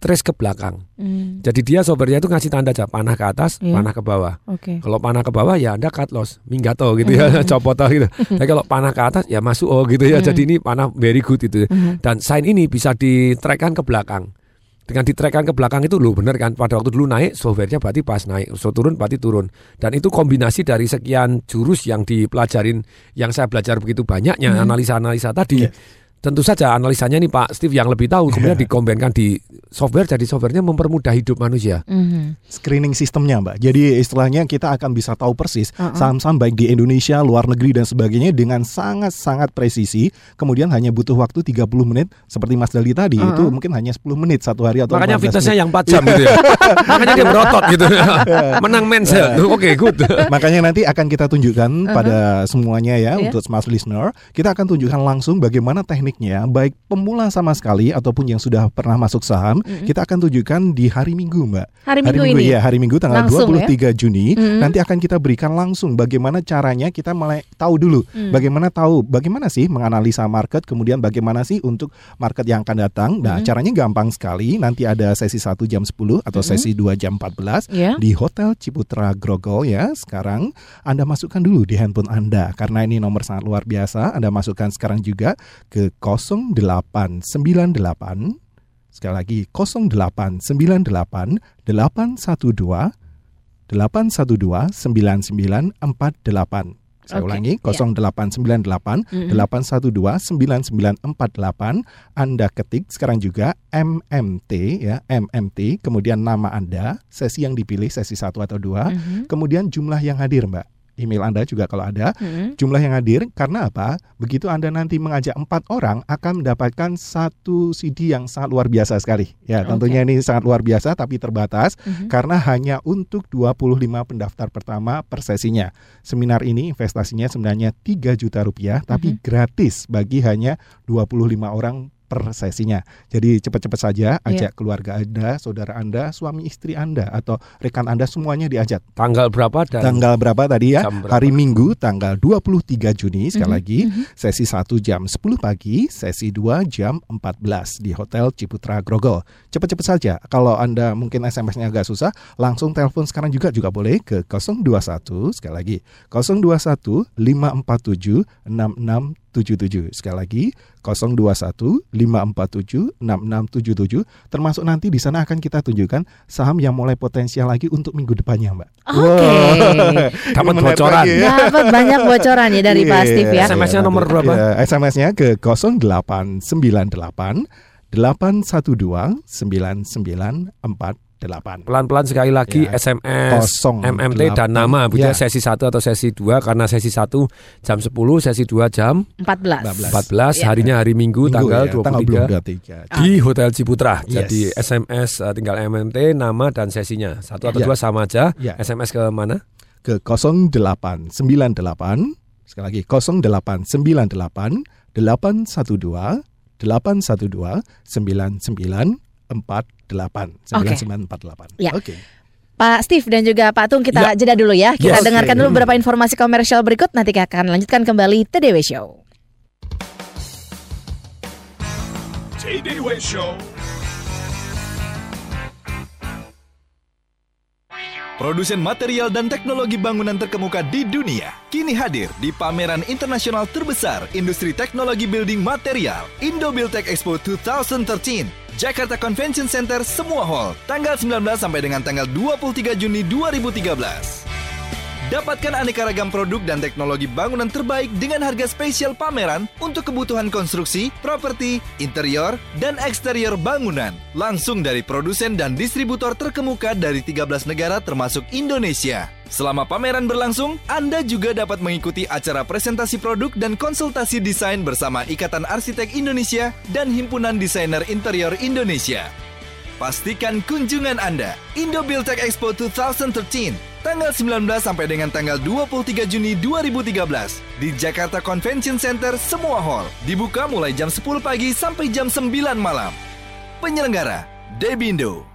trace ke belakang. Hmm. Jadi dia softwarenya itu ngasih tanda aja panah ke atas, yeah. panah ke bawah. Okay. Kalau panah ke bawah ya Anda cut loss, minggato gitu ya, hmm. copot gitu. Tapi kalau panah ke atas ya masuk oh gitu ya. Hmm. Jadi ini panah very good itu. Dan sign ini bisa di track ke belakang. Dengan di-trackkan ke belakang itu loh bener kan pada waktu dulu naik softwarenya berarti pas naik, so turun berarti turun. Dan itu kombinasi dari sekian jurus yang dipelajarin yang saya belajar begitu banyaknya Mhm. analisa-analisa tadi. Iya. Tentu saja analisanya nih Pak Steve yang lebih tahu kemudian dikombinkan di software jadi softwarenya mempermudah hidup manusia. Mhm. screening sistemnya mbak. Jadi istilahnya kita akan bisa tahu persis Uh-uh. saham-saham baik di Indonesia, luar negeri dan sebagainya dengan sangat-sangat presisi. Kemudian hanya butuh waktu 30 menit seperti Mas Dali tadi Uh-uh. itu mungkin hanya 10 menit satu hari atau Makanya 15 fitnessnya yang 4 jam gitu ya. Makanya dia berotot gitu. Menang men's health. Oke, good. Makanya nanti akan kita tunjukkan Uh-huh. pada semuanya ya Iya. untuk smart listener. Kita akan tunjukkan langsung bagaimana tekniknya baik pemula sama sekali ataupun yang sudah pernah masuk saham. Mhm. Kita akan tunjukkan di hari Minggu, Mbak. Hari Minggu ini? ya, hari Minggu tanggal Langsung 23 Juni. Mhm. Nanti akan kita berikan langsung bagaimana caranya kita mulai tahu dulu Hmm. bagaimana tahu bagaimana sih menganalisa market, kemudian bagaimana sih untuk market yang akan datang. Nah, Mhm. caranya gampang sekali. Nanti ada sesi 1 jam 10 atau sesi 2 jam 14 Iya. di Hotel Ciputra Grogol ya. Sekarang Anda masukkan dulu di handphone Anda karena ini nomor sangat luar biasa. Anda masukkan sekarang juga ke 0898 sekali lagi 0898 812 812 9948. Saya Oke, ulangi ya. 0898 Mhm. 812 9948. Anda ketik sekarang juga MMT ya, MMT, kemudian nama Anda, sesi yang dipilih sesi 1 atau 2, Mhm. kemudian jumlah yang hadir, Mbak. Email Anda juga kalau ada. Mhm. Jumlah yang hadir karena apa? Begitu Anda nanti mengajak empat orang akan mendapatkan satu CD yang sangat luar biasa sekali. Ya, tentunya ini sangat luar biasa tapi terbatas Mhm. karena hanya untuk 25 pendaftar pertama per sesinya. Seminar ini investasinya sebenarnya 3 juta rupiah tapi gratis bagi hanya 25 orang per sesinya. Jadi cepat-cepat saja ajak keluarga Anda, saudara Anda, suami istri Anda atau rekan Anda semuanya diajak. Tanggal berapa dan Tanggal berapa tadi ya? berapa? Hari Minggu tanggal 23 Juni sekali Mhm, lagi mhm. sesi 1 jam 10 pagi, sesi 2 jam 14 di Hotel Ciputra Grogol. Cepat-cepat saja. Kalau Anda mungkin SMS-nya agak susah, langsung telepon sekarang juga juga boleh ke 021 sekali lagi 021 547 66 6677. Sekali lagi 021 547 6677. Termasuk nanti di sana akan kita tunjukkan saham yang mulai potensial lagi untuk minggu depannya, Mbak. Oke. Wow. Dapat Ini menarik bocoran. ya. Dapat banyak bocoran ya dari Pak Iya, Steve ya. SMS-nya nomor berapa? Iya, SMS-nya ke 0898 812 9948. Pelan-pelan sekali lagi Ya, SMS, kosong MMT dan delapan. nama Bu Ya. sesi 1 atau sesi 2 karena sesi 1 jam 10, sesi 2 jam 14. 14, Ya. harinya hari Minggu, Minggu tanggal ya, tanggal 23 23. di Hotel Ciputra. Yes. Jadi SMS uh, tinggal MMT, nama dan sesinya. Satu atau Ya. dua sama aja. Ya. SMS ke mana? ke 0898 sekali lagi 0898 812 812 9948 9948. Ya. Oke. Pak Steve dan juga Pak Tung kita Ya. jeda dulu ya. Kita Yes. dengarkan dulu beberapa informasi komersial berikut. Nanti kita akan lanjutkan kembali TDW Show. TDW Show. Produsen material dan teknologi bangunan terkemuka di dunia kini hadir di pameran internasional terbesar industri teknologi building material Indo Buildtech Expo 2013 Jakarta Convention Center Semua Hall tanggal 19 sampai dengan tanggal 23 Juni 2013. Dapatkan aneka ragam produk dan teknologi bangunan terbaik dengan harga spesial pameran untuk kebutuhan konstruksi, properti, interior, dan eksterior bangunan. Langsung dari produsen dan distributor terkemuka dari 13 negara termasuk Indonesia. Selama pameran berlangsung, Anda juga dapat mengikuti acara presentasi produk dan konsultasi desain bersama Ikatan Arsitek Indonesia dan Himpunan Desainer Interior Indonesia. Pastikan kunjungan Anda. Indo Buildtech Expo 2013, tanggal 19 sampai dengan tanggal 23 Juni 2013 di Jakarta Convention Center Semua Hall. Dibuka mulai jam 10 pagi sampai jam 9 malam. Penyelenggara, Debindo.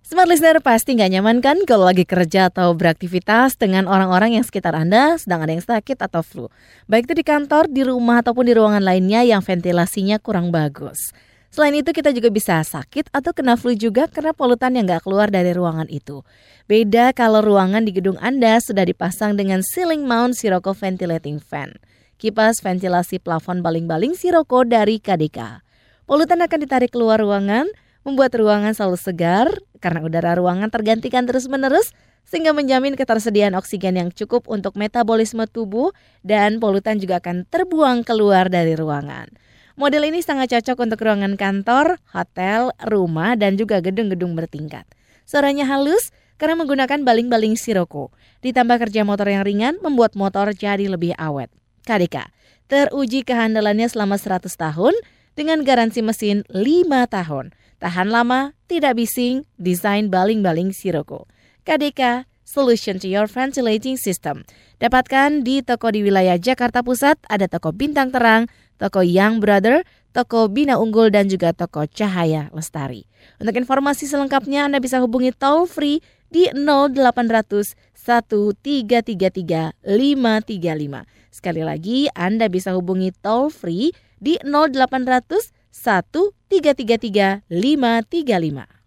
Smart listener pasti nggak nyaman kan kalau lagi kerja atau beraktivitas dengan orang-orang yang sekitar Anda sedang ada yang sakit atau flu. Baik itu di kantor, di rumah ataupun di ruangan lainnya yang ventilasinya kurang bagus. Selain itu kita juga bisa sakit atau kena flu juga karena polutan yang nggak keluar dari ruangan itu. Beda kalau ruangan di gedung Anda sudah dipasang dengan ceiling mount Sirocco ventilating fan. Kipas ventilasi plafon baling-baling Sirocco dari KDK. Polutan akan ditarik keluar ruangan, membuat ruangan selalu segar karena udara ruangan tergantikan terus-menerus sehingga menjamin ketersediaan oksigen yang cukup untuk metabolisme tubuh dan polutan juga akan terbuang keluar dari ruangan. Model ini sangat cocok untuk ruangan kantor, hotel, rumah, dan juga gedung-gedung bertingkat. Suaranya halus karena menggunakan baling-baling Sirocco. Ditambah kerja motor yang ringan membuat motor jadi lebih awet. KDK teruji kehandalannya selama 100 tahun dengan garansi mesin 5 tahun. Tahan lama, tidak bising, desain baling-baling Sirocco. KDK, solution to your ventilating system. Dapatkan di toko di wilayah Jakarta Pusat, ada toko Bintang Terang, toko Young Brother, toko Bina Unggul, dan juga toko Cahaya Lestari. Untuk informasi selengkapnya Anda bisa hubungi toll free di 0800 1333 535. Sekali lagi Anda bisa hubungi toll free di 0800 1333 535.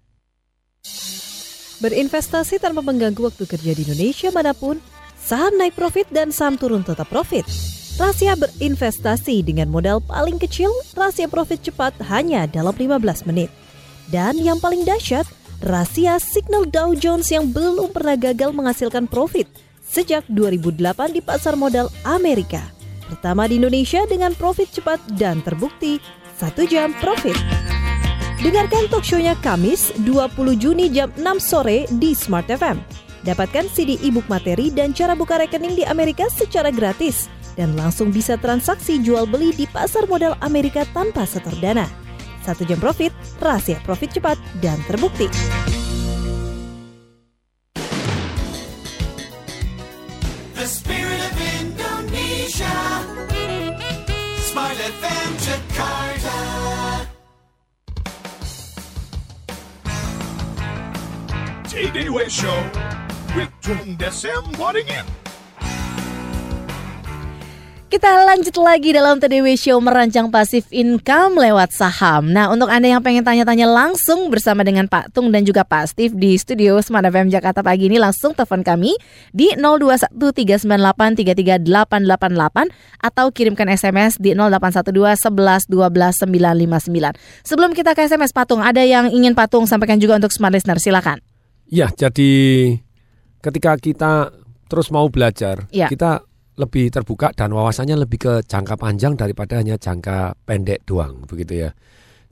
Berinvestasi tanpa mengganggu waktu kerja di Indonesia mana pun, saham naik profit dan saham turun tetap profit. Rahasia berinvestasi dengan modal paling kecil, rahasia profit cepat hanya dalam 15 menit. Dan yang paling dahsyat, rahasia signal Dow Jones yang belum pernah gagal menghasilkan profit sejak 2008 di pasar modal Amerika. Pertama di Indonesia dengan profit cepat dan terbukti satu jam profit. Dengarkan talk show-nya Kamis 20 Juni jam 6 sore di Smart FM. Dapatkan CD e-book materi dan cara buka rekening di Amerika secara gratis. Dan langsung bisa transaksi jual beli di pasar modal Amerika tanpa setor dana. Satu jam profit, rahasia profit cepat dan terbukti. The spirit of Indonesia. Smart FM Jakarta. TDW Show with Tung Desem Wadding In. Kita lanjut lagi dalam TDW Show merancang pasif income lewat saham. Nah, untuk Anda yang pengen tanya-tanya langsung bersama dengan Pak Tung dan juga Pak Steve di studio Smart FM Jakarta pagi ini langsung telepon kami di 0213983388 atau kirimkan SMS di 0812 11 12 959. Sebelum kita ke SMS Pak Tung, ada yang ingin Pak Tung sampaikan juga untuk Smart Listener, silakan. Ya, jadi ketika kita terus mau belajar, Ya. kita lebih terbuka dan wawasannya lebih ke jangka panjang daripada hanya jangka pendek doang, begitu ya.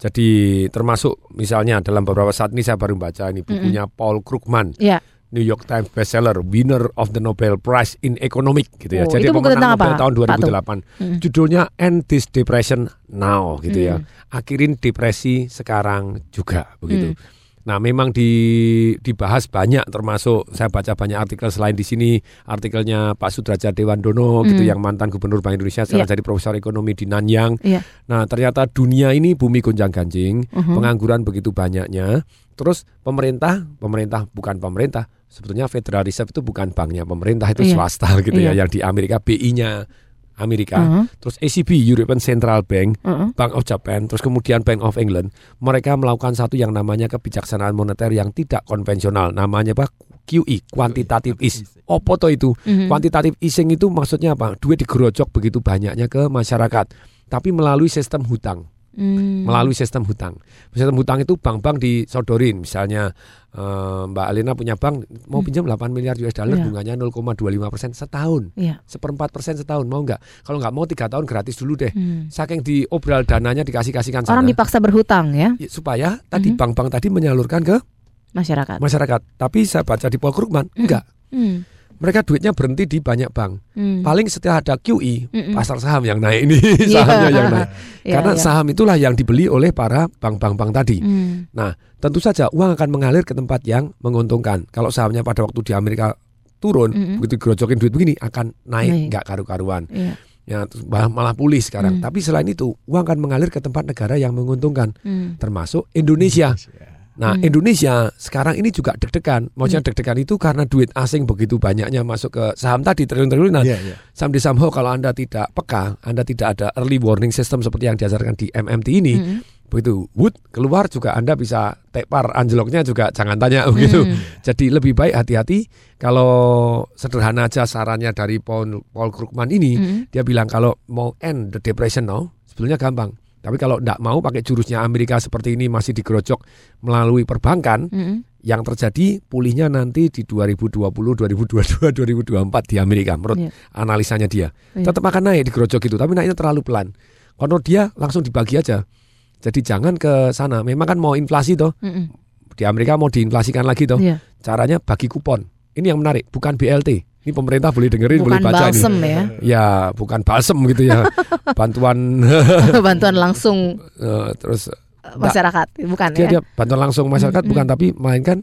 Jadi termasuk misalnya dalam beberapa saat ini saya baru baca ini bukunya Paul Krugman, Ya. New York Times bestseller, winner of the Nobel Prize in Economic gitu ya. Oh, Jadi pemenang Nobel apa, tahun Pak Tung? 2008. Mm. Judulnya End This Depression Now gitu ya. Mm. Akhirin depresi sekarang juga begitu. Mm. Nah, memang di, dibahas banyak termasuk saya baca banyak artikel selain di sini artikelnya Pak Sudrajat Dewandono gitu Mm. yang mantan gubernur Bank Indonesia sekarang Iya. jadi profesor ekonomi di Nanyang. Iya. Nah, ternyata dunia ini bumi gonjang-ganjing, Mhm. pengangguran begitu banyaknya. Terus pemerintah, pemerintah bukan pemerintah, sebetulnya Federal Reserve itu bukan banknya pemerintah itu Iya. swasta gitu ya, Iya. yang di Amerika BI-nya Amerika, Mhm. terus ACB European Central Bank, Mhm. Bank of Japan, terus kemudian Bank of England, mereka melakukan satu yang namanya kebijaksanaan moneter yang tidak konvensional, namanya apa? QE, quantitative ease. Apa toh itu? Mhm. Quantitative easing itu maksudnya apa? Duit digerojok begitu banyaknya ke masyarakat, tapi melalui sistem hutang. Hmm. Melalui sistem hutang. Sistem hutang itu bank-bank disodorin, misalnya eh, Mbak Alina punya bank mau Hmm. pinjam 8 miliar US dollar, Iya. bunganya 0,25 persen setahun, Iya. seperempat persen setahun mau nggak? Kalau nggak mau tiga tahun gratis dulu deh. Hmm. Saking diobral dananya dikasih-kasihkan Orang sana. dipaksa berhutang ya, Ya, supaya tadi Mhm. bank-bank tadi menyalurkan ke masyarakat. masyarakat. Tapi saya baca di Paul Krugman, enggak. Hmm. Mereka duitnya berhenti di banyak bank. Hmm. Paling setelah ada QE, Mm-mm. pasar saham yang naik ini, Iya. sahamnya yang naik. Iya, Karena iya. saham itulah yang dibeli oleh para bank-bank bank tadi. Hmm. Nah, tentu saja uang akan mengalir ke tempat yang menguntungkan. Kalau sahamnya pada waktu di Amerika turun, Mm-mm. begitu gerojokin duit begini akan Naik. nggak karu-karuan. Iya. Ya, malah, malah pulih sekarang. Hmm. Tapi selain itu, uang akan mengalir ke tempat negara yang menguntungkan, Hmm. termasuk Indonesia. Nah, Hmm. Indonesia sekarang ini juga deg-degan. Maksudnya deg-degan itu karena duit asing begitu banyaknya masuk ke saham tadi triliun-triliunan. Iya, iya. Saham di somehow kalau Anda tidak peka, Anda tidak ada early warning system seperti yang diajarkan di MMT ini, Mm-mm. begitu wood keluar juga Anda bisa tepar anjloknya juga jangan tanya begitu. Hmm. Jadi lebih baik hati-hati kalau sederhana aja sarannya dari Paul, Paul Krugman ini, Mm-mm. dia bilang kalau mau end the depression now, sebetulnya gampang. Tapi kalau tidak mau pakai jurusnya Amerika seperti ini masih digerojok melalui perbankan, Mm-mm. yang terjadi pulihnya nanti di 2020, 2022, 2024 di Amerika menurut Iya. analisanya dia. Iya. Tetap akan naik digerojok itu, tapi naiknya terlalu pelan. Kalau dia langsung dibagi aja. Jadi jangan ke sana. Memang kan mau inflasi toh. Mm-mm. Di Amerika mau diinflasikan lagi toh. Iya. Caranya bagi kupon. Ini yang menarik, bukan BLT. Ini pemerintah boleh dengerin, boleh Bukan baca balsem ini. ya, Ya, bukan balsem gitu ya. Bantuan bantuan langsung eh, terus eh, masyarakat, bukan dia, ya? dia bantuan langsung masyarakat Mm, bukan tapi melainkan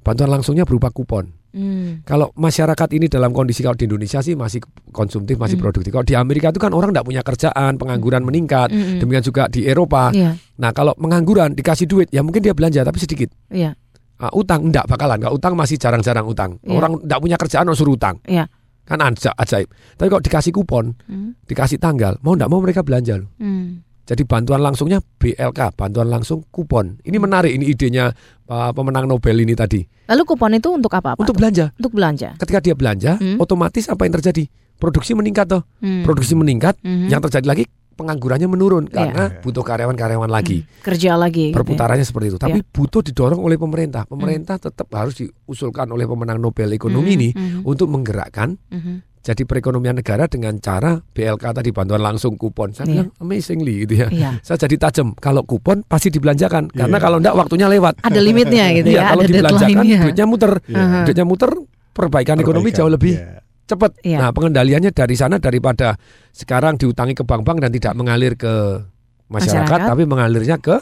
bantuan langsungnya berupa kupon. Hmm. Kalau masyarakat ini dalam kondisi kalau di Indonesia sih masih konsumtif, masih Mm. produktif. Kalau di Amerika itu kan orang tidak punya kerjaan, pengangguran meningkat. Mm-mm. Demikian juga di Eropa. Iya, Nah kalau mengangguran dikasih duit, ya mungkin dia belanja tapi sedikit. iya, Ah, utang enggak bakalan, enggak utang masih jarang-jarang utang. Iya. Orang enggak punya kerjaan harus suruh utang. iya. Kan aja- ajaib. Tapi kalau dikasih kupon, Hmm. dikasih tanggal, mau enggak mau mereka belanja loh. Hmm. Jadi bantuan langsungnya BLK, bantuan langsung kupon. Ini menarik ini idenya uh, pemenang Nobel ini tadi. Lalu kupon itu untuk apa? Pak? Untuk belanja. Untuk belanja. Ketika dia belanja, Hmm. otomatis apa yang terjadi? Produksi meningkat toh. Hmm. Produksi meningkat, Mhm. yang terjadi lagi penganggurannya menurun Iya. karena butuh karyawan-karyawan lagi. kerja lagi. gitu ya. Perputarannya seperti itu. Tapi Iya. butuh didorong oleh pemerintah. Pemerintah tetap harus diusulkan oleh pemenang Nobel ekonomi Mhm, ini mhm. untuk menggerakkan Mhm. jadi perekonomian negara dengan cara BLK tadi bantuan langsung kupon. Saya Iya. bilang amazingly gitu ya. Iya. Saya jadi tajam. Kalau kupon pasti dibelanjakan karena Iya. kalau enggak waktunya lewat. Ada limitnya gitu Iya, ya, kalau ada dibelanjakan duitnya muter. Iya. Duitnya muter perbaikan, ekonomi Perbaikan, jauh lebih iya. Cepat. Iya. Nah, pengendaliannya dari sana daripada sekarang diutangi ke bank-bank dan tidak mengalir ke masyarakat, Masyarakat. tapi mengalirnya ke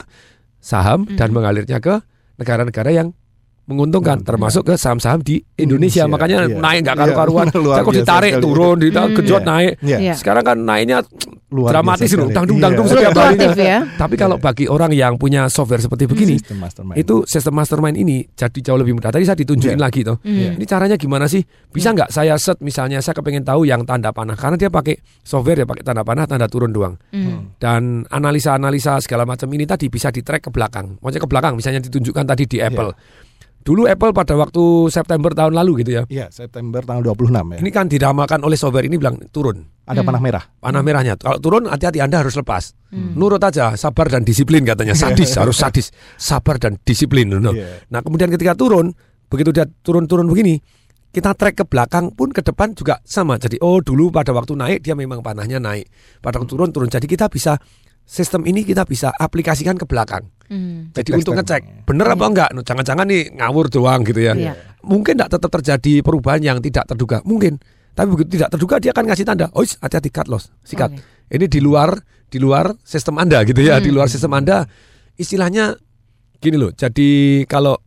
saham dan Mhm. mengalirnya ke negara-negara yang menguntungkan termasuk ke saham-saham di Indonesia, Indonesia, makanya iya. naik nggak Iya, karu-karuan kok biasa ditarik sekali. turun di Hmm. kejot Iya. naik Iya. Iya. sekarang kan naiknya Luar dramatis loh dangdung dangdung Iya. setiap Fluktuatif ya. tapi kalau bagi orang yang punya software seperti begini Sistem mastermind. itu sistem mastermind ini jadi jauh lebih mudah tadi saya ditunjukin Iya. lagi tuh Hmm. ini caranya gimana sih bisa nggak saya set misalnya saya kepengen tahu yang tanda panah karena dia pakai software ya pakai tanda panah tanda turun doang Hmm. dan analisa-analisa segala macam ini tadi bisa di track ke belakang. Maksudnya ke belakang, misalnya ditunjukkan tadi di Apple. Dulu Apple pada waktu September tahun lalu gitu ya. Iya, September tanggal 26 ya. Ini kan diramalkan oleh software ini bilang turun. Ada panah merah. Panah merahnya. Kalau turun hati-hati Anda harus lepas. Hmm. Nurut aja, sabar dan disiplin katanya. Sadis, harus sadis. Sabar dan disiplin. no. Iya. Nah kemudian ketika turun, begitu dia turun-turun begini, kita track ke belakang pun ke depan juga sama. Jadi oh dulu pada waktu naik dia memang panahnya naik. Pada waktu turun turun. Jadi kita bisa sistem ini kita bisa aplikasikan ke belakang. Hmm. Jadi Cek untuk lifestyle. ngecek bener apa enggak. No, Jangan-jangan nih ngawur doang gitu ya. Iya. Mungkin tidak tetap terjadi perubahan yang tidak terduga. Mungkin. Tapi begitu tidak terduga dia akan ngasih tanda. Oh hati-hati cut loss. Sikat. Oke. Ini di luar di luar sistem Anda gitu ya. Hmm. Di luar sistem Anda istilahnya gini loh. Jadi kalau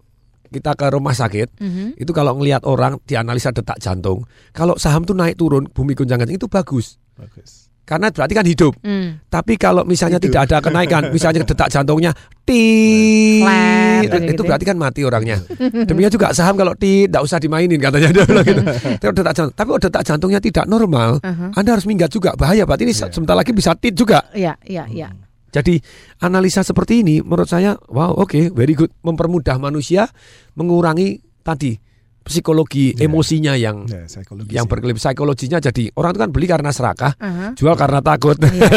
kita ke rumah sakit Mhm. itu kalau ngelihat orang dianalisa detak jantung, kalau saham tuh naik turun bumi gonjang ganjing itu bagus. Bagus. Karena berarti kan hidup. Hmm. Tapi kalau misalnya Hidup. tidak ada kenaikan, misalnya detak jantungnya tit, Flat, itu, gitu-gitu. itu berarti kan mati orangnya. Demikian juga saham kalau tit, tidak usah dimainin katanya dia bilang gitu. Tapi detak jantung, tapi kalau detak jantungnya tidak normal, Aha. Anda harus minggat juga. Bahaya, berarti ini sebentar lagi bisa tit juga. Iya, iya, iya. Jadi analisa seperti ini menurut saya wow oke very good mempermudah manusia mengurangi tadi psikologi Ya. emosinya yang Ya, psikologis yang ya. berkelip psikologinya jadi orang itu kan beli karena serakah Aha. jual karena takut Iya,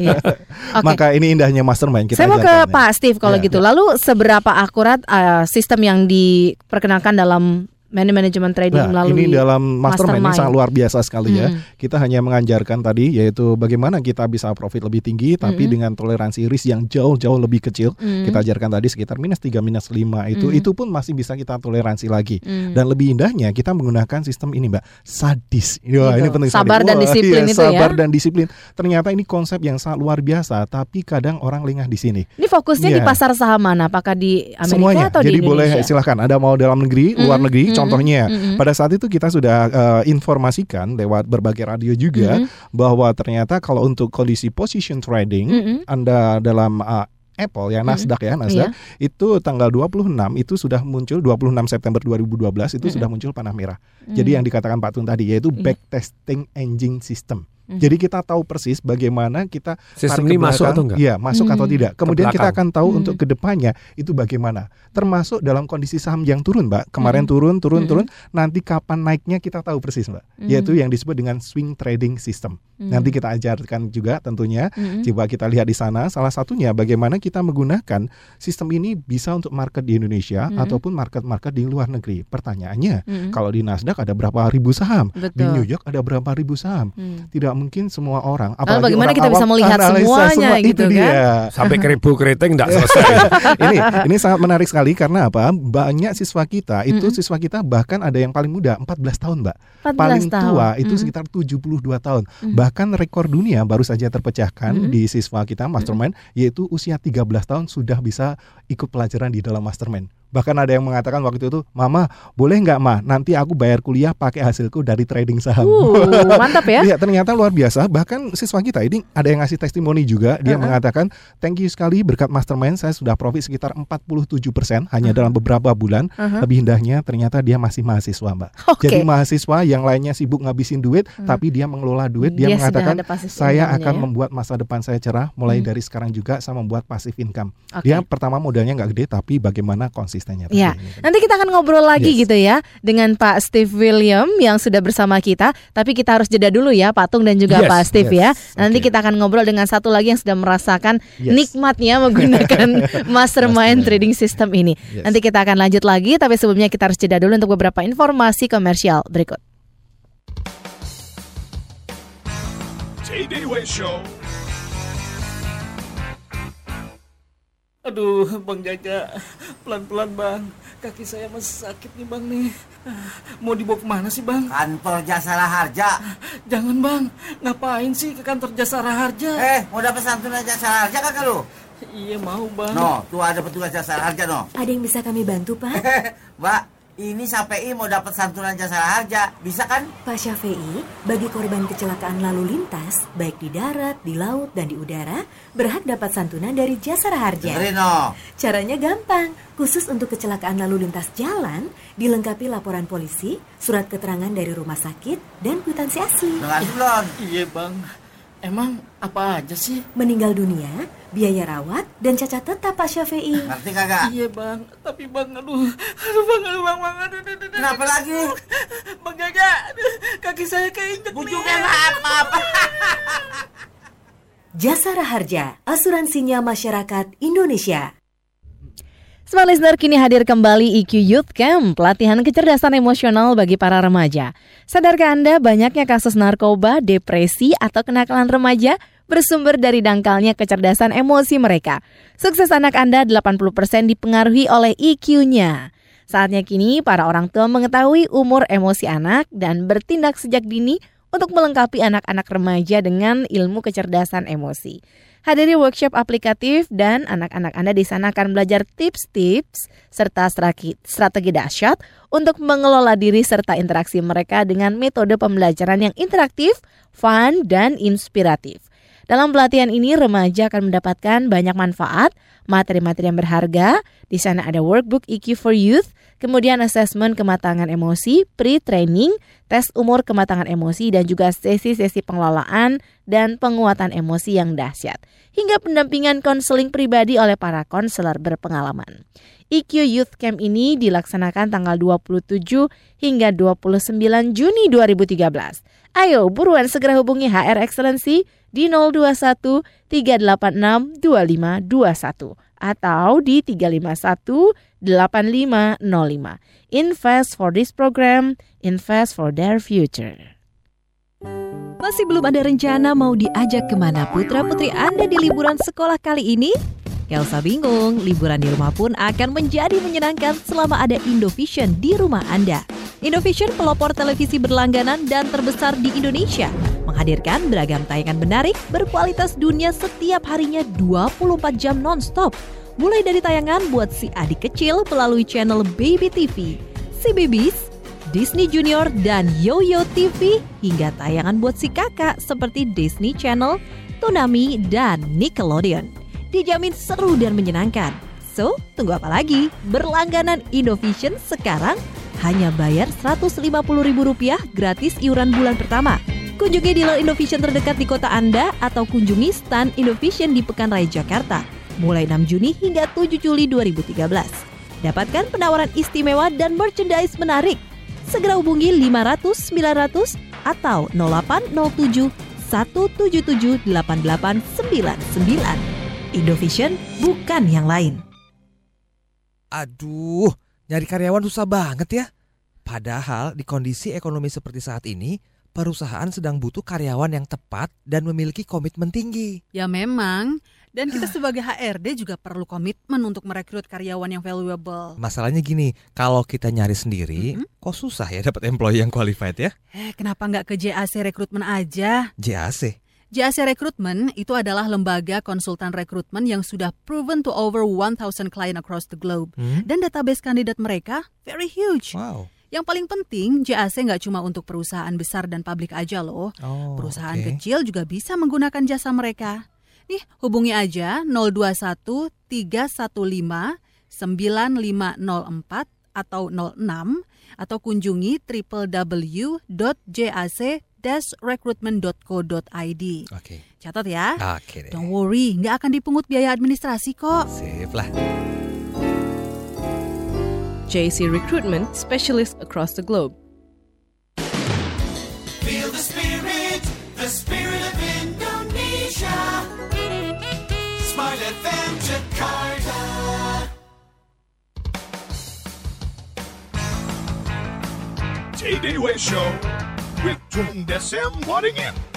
iya. Oke. Maka ini indahnya mastermind kita Saya mau ke ya. Pak Steve kalau Ya, gitu. Lalu seberapa akurat uh, sistem yang diperkenalkan dalam manajemen trading Nah, melalui ini dalam mastermind, ini mastermind. sangat luar biasa sekali ya. Hmm. Kita hanya mengajarkan tadi yaitu bagaimana kita bisa profit lebih tinggi tapi Mm-mm. dengan toleransi risk yang jauh-jauh lebih kecil. Mm. Kita ajarkan tadi sekitar minus 3 minus 5 itu Mm. itu pun masih bisa kita toleransi lagi. Mm. Dan lebih indahnya kita menggunakan sistem ini, Mbak, sadis. Wah, Gitu. ini penting Sabar sekali. dan Wah, disiplin iya, itu ya. Sabar dan disiplin. Ternyata ini konsep yang sangat luar biasa, tapi kadang orang lengah di sini. Ini fokusnya di Iya. pasar saham mana? Apakah di Amerika Semuanya. atau Jadi di boleh Indonesia? silahkan. Ada mau dalam negeri, luar Mm, negeri. Mm, Contohnya, mm, mm. pada saat itu kita sudah eh, informasikan lewat berbagai radio juga Mm, bahwa ternyata kalau untuk kondisi position trading, Mm, mm. Anda dalam eh, Apple ya Mm, Nasdaq ya Nasdaq itu tanggal 26 itu sudah muncul 26 September 2012 itu Mm, sudah muncul panah merah. Mm. Jadi yang dikatakan Pak Tun tadi yaitu Iya. backtesting engine system. Mm. Jadi kita tahu persis bagaimana kita Sistem ini masuk atau enggak? Iya, masuk atau Hmm. tidak. Kemudian kita akan tahu Hmm. untuk ke depannya itu bagaimana. Termasuk dalam kondisi saham yang turun, Mbak. Kemarin Hmm. turun, turun, Hmm. turun. Nanti kapan naiknya kita tahu persis, Mbak. Hmm. Yaitu yang disebut dengan swing trading system. Hmm. Nanti kita ajarkan juga tentunya. Mm. Coba kita lihat di sana. Salah satunya bagaimana kita menggunakan sistem ini bisa untuk market di Indonesia Hmm. ataupun market-market di luar negeri. Pertanyaannya, Mm. kalau di Nasdaq ada berapa ribu saham, di Betul. New York ada berapa ribu saham. Hmm. Tidak mungkin semua orang. Lalu apalagi bagaimana orang kita bisa awam, melihat analisa semuanya semua, gitu itu kan? dia. sampai keribu keriting tidak selesai ini ini sangat menarik sekali karena apa? Banyak siswa kita itu Mm-mm. siswa kita bahkan ada yang paling muda 14 tahun, Mbak. 14 Paling tahun. tua itu Mm. sekitar 72 tahun. Mm. Bahkan rekor dunia baru saja terpecahkan Mm. di siswa kita mastermind yaitu usia 13 tahun sudah bisa ikut pelajaran di dalam mastermind. Bahkan ada yang mengatakan waktu itu, "Mama, boleh nggak, Ma? Nanti aku bayar kuliah pakai hasilku dari trading saham." Uh, mantap ya. Iya, ternyata luar biasa. Bahkan siswa kita ini ada yang ngasih testimoni juga. Dia Uh-uh. mengatakan, "Thank you sekali berkat mastermind saya sudah profit sekitar 47% hanya dalam beberapa bulan." Uh-huh. Lebih indahnya ternyata dia masih mahasiswa, Mbak. Oke. Jadi mahasiswa yang lainnya sibuk ngabisin duit, tapi dia mengelola duit. Dia, Dia mengatakan, "Saya akan ya." membuat masa depan saya cerah mulai Hmm. dari sekarang juga saya membuat passive income." Oke. Dia pertama modalnya nggak gede tapi bagaimana tadi. Ya, nanti kita akan ngobrol lagi Yes. gitu ya dengan Pak Steve William yang sudah bersama kita. Tapi kita harus jeda dulu ya, Patung dan juga Yes, Pak Steve ya. yes. Nanti Oke. kita akan ngobrol dengan satu lagi yang sudah merasakan Yes. nikmatnya menggunakan mastermind trading system ini. Yes. Nanti kita akan lanjut lagi, tapi sebelumnya kita harus jeda dulu untuk beberapa informasi komersial berikut. Show. Aduh, Bang Jaja, pelan-pelan Bang. Kaki saya masih sakit nih Bang nih. Mau dibawa ke mana sih Bang? Kantor Jasara Harja. Jangan Bang, ngapain sih ke kantor Jasara Harja? Eh, mau dapat santunan Jasara Harja kakak lu? Iya mau bang. No, tuh ada petugas jasara harja no. Ada yang bisa kami bantu, Pak? Mbak, ini sampai mau dapat santunan jasara harja, bisa kan? Pak Syafei, bagi korban kecelakaan lalu lintas, baik di darat, di laut, dan di udara, berhak dapat santunan dari Jasara Harja. Dengerin no. Caranya gampang. Khusus untuk kecelakaan lalu lintas jalan, dilengkapi laporan polisi, surat keterangan dari rumah sakit, dan kwitansi asli. Dengan belum? Iya bang. Emang apa aja sih? Meninggal dunia, biaya rawat, dan cacat tetap Pak Syafei. Ngerti kagak? Iya bang. Tapi bang, aduh, aduh bang, aduh bang, bang, aduh, aduh, aduh, Kenapa aduh. lagi? Bang Gaga, aduh, kaki saya keinjek Bujuknya maaf, maaf. Jasara Harja, asuransinya masyarakat Indonesia. Smart Listener kini hadir kembali EQ Youth Camp, pelatihan kecerdasan emosional bagi para remaja. Sadarkah Anda banyaknya kasus narkoba, depresi, atau kenakalan remaja bersumber dari dangkalnya kecerdasan emosi mereka? Sukses anak Anda 80% dipengaruhi oleh EQ-nya. Saatnya kini para orang tua mengetahui umur emosi anak dan bertindak sejak dini untuk melengkapi anak-anak remaja dengan ilmu kecerdasan emosi. Hadiri workshop aplikatif dan anak-anak Anda di sana akan belajar tips-tips serta strategi dahsyat untuk mengelola diri serta interaksi mereka dengan metode pembelajaran yang interaktif, fun, dan inspiratif. Dalam pelatihan ini remaja akan mendapatkan banyak manfaat, materi-materi yang berharga. Di sana ada workbook EQ for Youth, kemudian asesmen kematangan emosi, pre-training, tes umur kematangan emosi dan juga sesi-sesi pengelolaan dan penguatan emosi yang dahsyat. Hingga pendampingan konseling pribadi oleh para konselor berpengalaman. EQ Youth Camp ini dilaksanakan tanggal 27 hingga 29 Juni 2013. Ayo buruan segera hubungi HR Excellency di 021 386 2521 atau di 351 8505. Invest for this program, invest for their future. Masih belum ada rencana mau diajak ke mana putra-putri Anda di liburan sekolah kali ini? Gak usah bingung, liburan di rumah pun akan menjadi menyenangkan selama ada Indovision di rumah Anda. Indovision pelopor televisi berlangganan dan terbesar di Indonesia menghadirkan beragam tayangan menarik berkualitas dunia setiap harinya 24 jam non-stop. Mulai dari tayangan buat si adik kecil melalui channel Baby TV, si Babies, Disney Junior, dan Yoyo TV hingga tayangan buat si kakak seperti Disney Channel, Toonami, dan Nickelodeon. Dijamin seru dan menyenangkan. So, tunggu apa lagi? Berlangganan Indovision sekarang hanya bayar Rp150.000 gratis iuran bulan pertama. Kunjungi dealer Indovision terdekat di kota Anda atau kunjungi stand Indovision di Pekan Raya Jakarta mulai 6 Juni hingga 7 Juli 2013. Dapatkan penawaran istimewa dan merchandise menarik. Segera hubungi 500 900 atau 0807 177 8899. Indovision bukan yang lain. Aduh, nyari karyawan susah banget ya. Padahal di kondisi ekonomi seperti saat ini, perusahaan sedang butuh karyawan yang tepat dan memiliki komitmen tinggi. Ya memang. Dan kita sebagai HRD juga perlu komitmen untuk merekrut karyawan yang valuable. Masalahnya gini, kalau kita nyari sendiri, kok susah ya dapat employee yang qualified ya? Eh, kenapa nggak ke JAC Rekrutmen aja? JAC. JAC Rekrutmen itu adalah lembaga konsultan rekrutmen yang sudah proven to over 1,000 client across the globe. Hmm? Dan database kandidat mereka very huge. Wow. Yang paling penting, JAC nggak cuma untuk perusahaan besar dan publik aja loh. Oh, perusahaan oke. kecil juga bisa menggunakan jasa mereka. Nih, hubungi aja 021 315 9504 atau 06 atau kunjungi www.jac-recruitment.co.id. Oke. Catat ya. Oke deh. Don't worry, nggak akan dipungut biaya administrasi kok. Sip lah. JC Recruitment Specialist across the globe. Feel the spirit, the spirit of Indonesia. Smart FM Jakarta. Show with Tung Desem Waddingin.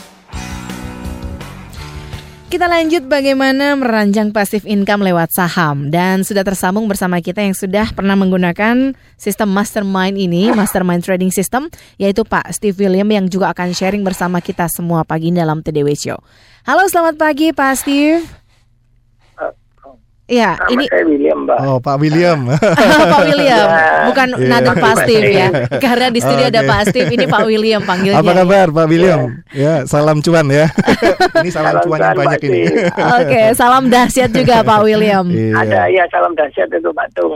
Kita lanjut bagaimana merancang pasif income lewat saham dan sudah tersambung bersama kita yang sudah pernah menggunakan sistem mastermind ini, mastermind trading system, yaitu Pak Steve William yang juga akan sharing bersama kita semua pagi dalam TDW Show. Halo, selamat pagi Pak Steve. Iya, Nama ini saya William, Mbak. Oh, Pak William. Pak William, Ya. bukan Iya. Nathan Pak Steve ya. Karena di studio ada Oke. Pak Steve, ini Pak William panggilnya. Apa kabar Pak William? Ya, salam cuan ya. ini salam, Salam cuan yang banyak Pak ini. Oke, salam dahsyat juga Pak William. Ada ya salam dahsyat itu Pak Tung.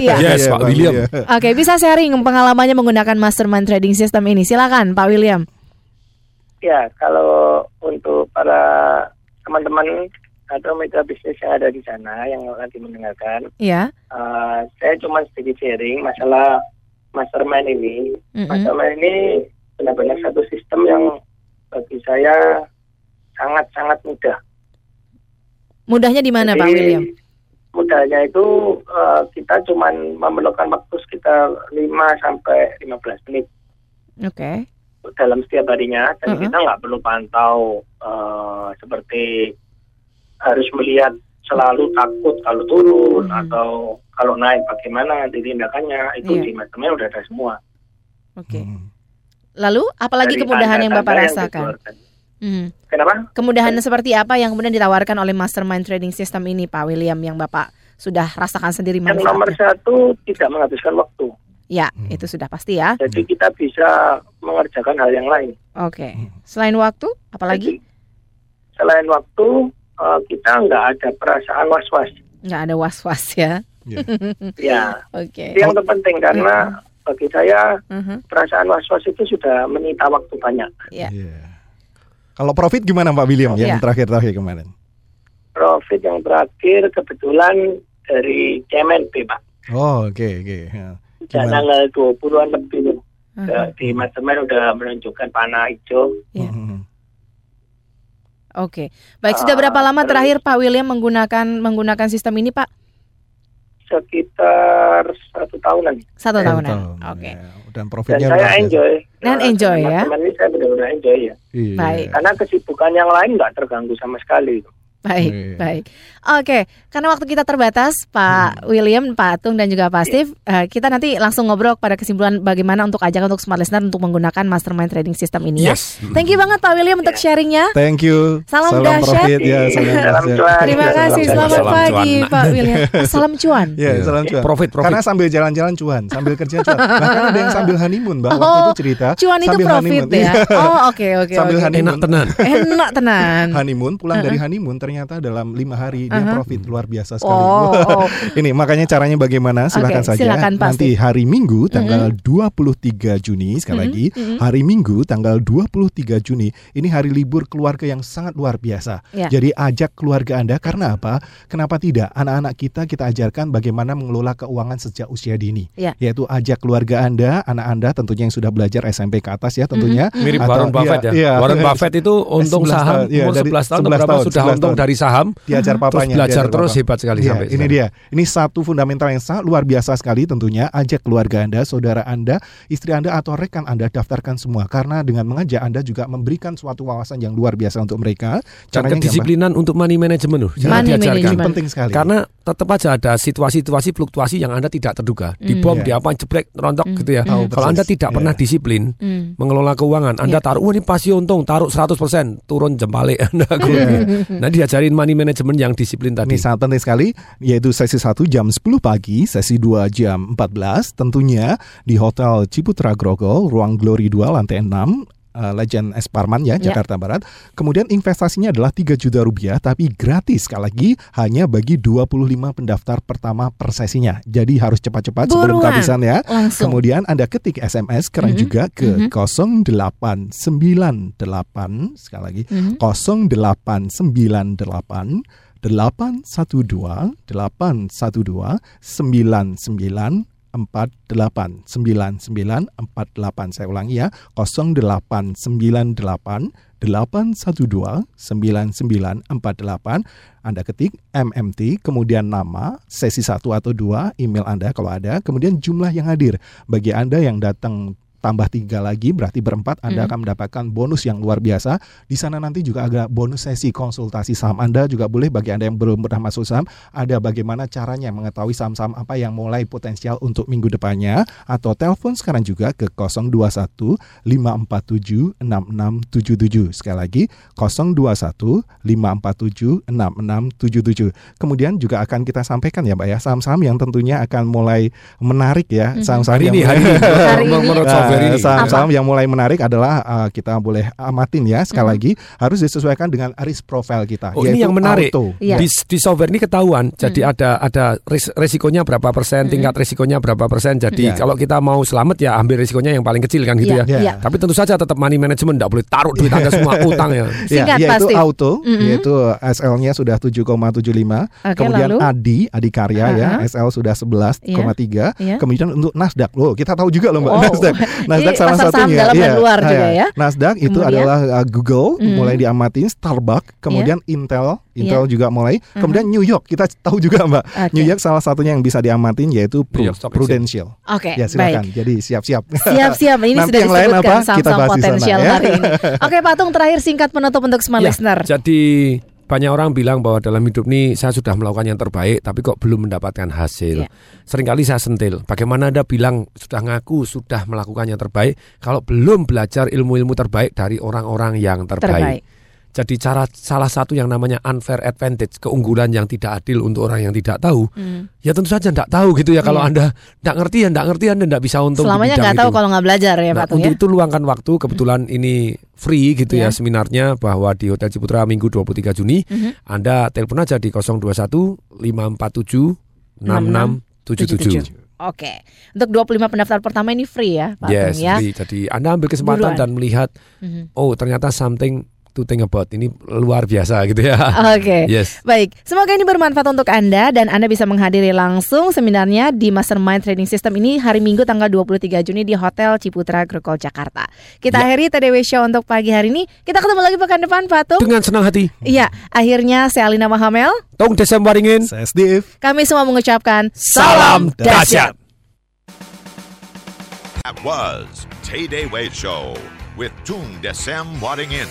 Iya. Yes, Pak William. Oke, bisa sharing pengalamannya menggunakan mastermind trading system ini. Silakan Pak William. Ya, kalau untuk para teman-teman atau mitra bisnis yang ada di sana yang nanti mendengarkan, Iya. eh, saya cuma sedikit sharing masalah mastermind ini. Mm-mm. Mastermind ini benar-benar satu sistem yang bagi saya sangat-sangat mudah. Mudahnya di mana Pak William? Mudahnya itu eh, kita cuma memerlukan waktu sekitar 5 sampai 15 menit Oke. dalam setiap harinya dan Mhm. kita nggak perlu pantau eh, seperti harus melihat selalu takut kalau turun atau kalau naik bagaimana nanti tindakannya itu Iya. di mastermind udah ada semua. Oke. Lalu apalagi Dari kemudahan yang Bapak yang rasakan? Hmm. Kenapa? Kemudahan seperti apa yang kemudian ditawarkan oleh mastermind trading system ini Pak William yang Bapak sudah rasakan sendiri Yang nomor satu tidak menghabiskan waktu. Ya, itu sudah pasti ya. Jadi kita bisa mengerjakan hal yang lain. Oke. Selain waktu, apalagi? Selain waktu eh, kita nggak ada perasaan was-was. Nggak ada was-was ya. Ya. Oke. Itu yang terpenting karena bagi saya Mhm. perasaan was-was itu sudah menyita waktu banyak. Ya. Kalau profit gimana Pak William yang Iya. terakhir-terakhir kemarin? Profit yang terakhir kebetulan dari CMNP Pak. Oh, oke oke. Ya. Sejak Gimana? tanggal 20-an lebih tuh. Ke- Di mastermind udah menunjukkan panah hijau. Oke. Baik, sudah berapa Ah, lama terakhir Pak William menggunakan menggunakan sistem ini, Pak? Sekitar satu tahunan. Satu Satu tahunan. tahun, Oke. Dan Dan profitnya saya luar biasa. enjoy. Dan enjoy ya. Teman-teman ini saya benar-benar enjoy ya. Iya. Baik. Karena kesibukan yang lain nggak terganggu sama sekali. Baik, Iya. baik. Oke, karena waktu kita terbatas, Hmm. Pak William, Pak Atung dan juga Pak Steve, eh, kita nanti langsung ngobrol pada kesimpulan bagaimana untuk ajak untuk smart listener untuk menggunakan mastermind trading system ini ya. Yes. Thank you banget Pak William untuk sharingnya. Thank you. Salam dahsyat. profit ya, salam Salam dahsyat. cuan. Terima kasih, Salam selamat cuan. pagi Pak William. Salam cuan. Ya, salam cuan. Profit, profit. Karena sambil jalan-jalan cuan, sambil kerja cuan. Bahkan ada yang sambil honeymoon, Mbak. Waktu Oh, itu cerita. cuan itu profit honeymoon. ya. Iya. Oh, oke oke. Sambil oke. honeymoon. Enak tenan. Enak tenan. honeymoon pulang dari honeymoon ternyata dalam lima hari dia Uh-huh. profit luar biasa sekali. Oh, oh. Ini makanya caranya bagaimana? Silakan Oke, saja. silakan, Nanti hari Minggu tanggal 23 Juni sekali Mhm, lagi mhm. hari Minggu tanggal 23 Juni ini hari libur keluarga yang sangat luar biasa. Ya. Jadi ajak keluarga Anda karena apa? Kenapa tidak? Anak-anak kita kita ajarkan bagaimana mengelola keuangan sejak usia dini. Ya. Yaitu ajak keluarga Anda, anak Anda tentunya yang sudah belajar SMP ke atas ya tentunya. Mhm. Mirip Atau- Warren Buffett ya. iya, iya. Warren Buffett itu untung 11 saham tahun, iya, umur dari 11 tahun 11 berapa tahun, sudah 11 untung tahun. Dari saham. Diajar Terus papanya. belajar diajar terus papa. hebat sekali Iya, sampai ini sekarang. dia. Ini satu fundamental yang sangat luar biasa sekali tentunya. Ajak keluarga Anda, saudara Anda, istri Anda atau rekan Anda daftarkan semua karena dengan mengajak Anda juga memberikan suatu wawasan yang luar biasa untuk mereka. Dan Caranya kedisiplinan untuk money management loh, Ya, jangan money diajarkan. management. Penting sekali. Karena tetap aja ada situasi-situasi fluktuasi yang Anda tidak terduga. Di Hmm. bom, Iya. di apa, jeblek, rontok Hmm. gitu ya. Hmm. Kalau Anda tidak Iya. pernah disiplin Hmm. mengelola keuangan, Anda Iya. taruh, wah ini pasti untung, taruh 100%, turun jempalik Anda. Iya. Nah, diajarin money management yang disiplin tadi. Ini sangat penting sekali yaitu sesi 1 jam 10 pagi, sesi 2 jam 14 tentunya di Hotel Ciputra Grogol, ruang Glory 2 lantai 6 uh, Legend S Parman ya, Ya. Jakarta Barat. Kemudian investasinya adalah 3 juta rupiah tapi gratis sekali lagi hanya bagi 25 pendaftar pertama per sesinya. Jadi harus cepat-cepat sebelum kehabisan ya. Langsung. Kemudian Anda ketik SMS keren Mhm. juga ke Mhm. 0898 sekali lagi Mhm. 0898 812 812 99 48 99 48 saya ulangi ya 0898 812 9948 Anda ketik MMT kemudian nama sesi 1 atau 2 email Anda kalau ada kemudian jumlah yang hadir. Bagi Anda yang datang tambah tiga lagi berarti berempat Anda Mhm. akan mendapatkan bonus yang luar biasa. Di sana nanti juga ada bonus sesi konsultasi saham Anda juga boleh bagi Anda yang belum pernah masuk saham, ada bagaimana caranya mengetahui saham-saham apa yang mulai potensial untuk minggu depannya atau telepon sekarang juga ke 021 547 6677. Sekali lagi 021 547 6677. Kemudian juga akan kita sampaikan ya Mbak ya saham-saham yang tentunya akan mulai menarik ya Mhm. saham-saham Hari yang ini, hari ini. Hari ini. Menurut Nah, software ini. saham-saham yang mulai menarik adalah uh, kita boleh amatin ya sekali Mhm. lagi harus disesuaikan dengan risk profile kita Oh ini yaitu yang menarik auto. di, di software ini ketahuan jadi ada ada ris- resikonya berapa persen tingkat resikonya berapa persen jadi Iya. kalau kita mau selamat ya ambil resikonya yang paling kecil kan gitu Iya, ya iya. tapi tentu saja tetap money management tidak boleh taruh duit anda semua utang ya Ya, yaitu auto, Mhm. yaitu SL-nya sudah 7,75. Oke, kemudian lalu? Adi, Adi Karya ya, Aha. SL sudah 11,3. Iya, iya. Kemudian untuk Nasdaq loh, kita tahu juga loh Mbak Wow. Nasdaq. Nasdaq salah pasar saham satunya. dalam dan Iya, luar ah, juga ya. ya. Nasdaq itu Kemudian? adalah uh, Google Mhm. mulai diamatin, Starbucks, kemudian Intel, Intel Iya. juga mulai. Mhm. Kemudian New York kita tahu juga Mbak. Oke. New York salah satunya yang bisa diamatin yaitu Pru-. Prudential. Oke, Ya silakan. baik. Jadi siap-siap. Siap-siap, ini Nanti sudah yang lain disebutkan? Kita saham-saham bahas di sana, potensial ya. hari ini. Oke, Patung terakhir singkat penutup untuk smart Ya, listener. jadi banyak orang bilang bahwa dalam hidup ini saya sudah melakukan yang terbaik tapi kok belum mendapatkan hasil. Ya. Seringkali saya sentil. Bagaimana Anda bilang sudah ngaku sudah melakukan yang terbaik kalau belum belajar ilmu-ilmu terbaik dari orang-orang yang terbaik. Terbaik. Jadi cara salah satu yang namanya unfair advantage, keunggulan yang tidak adil untuk orang yang tidak tahu. Hmm. Ya tentu saja tidak tahu gitu ya. Kalau Iya. Anda tidak ngerti ya tidak ngerti Anda tidak bisa untung di Selamanya nggak tahu itu. kalau nggak belajar ya, Nah, Patung untuk ya. itu luangkan waktu kebetulan ini free gitu Iya. ya seminarnya bahwa di Hotel Ciputra Minggu 23 Juni Mhm. Anda telepon aja di 021 547 6677. Oke, untuk 25 pendaftar pertama ini free ya, Patung Yes, ya. free. Jadi Anda ambil kesempatan Buruan. dan melihat Mhm. oh ternyata something to think about. Ini luar biasa gitu ya. Oke, Yes. baik. Semoga ini bermanfaat untuk Anda dan Anda bisa menghadiri langsung seminarnya di Mastermind Trading System ini hari Minggu tanggal 23 Juni di Hotel Ciputra Grokol Jakarta. Kita Ya. akhiri TDW Show untuk pagi hari ini. Kita ketemu lagi pekan depan, Patung. Dengan senang hati. Iya, akhirnya saya Alina Mahamel. Tong Desem Waringin. Saya Steve. Kami semua mengucapkan Salam dahsyat. That was Tay Day Way Show with Tung Desem Wadding In.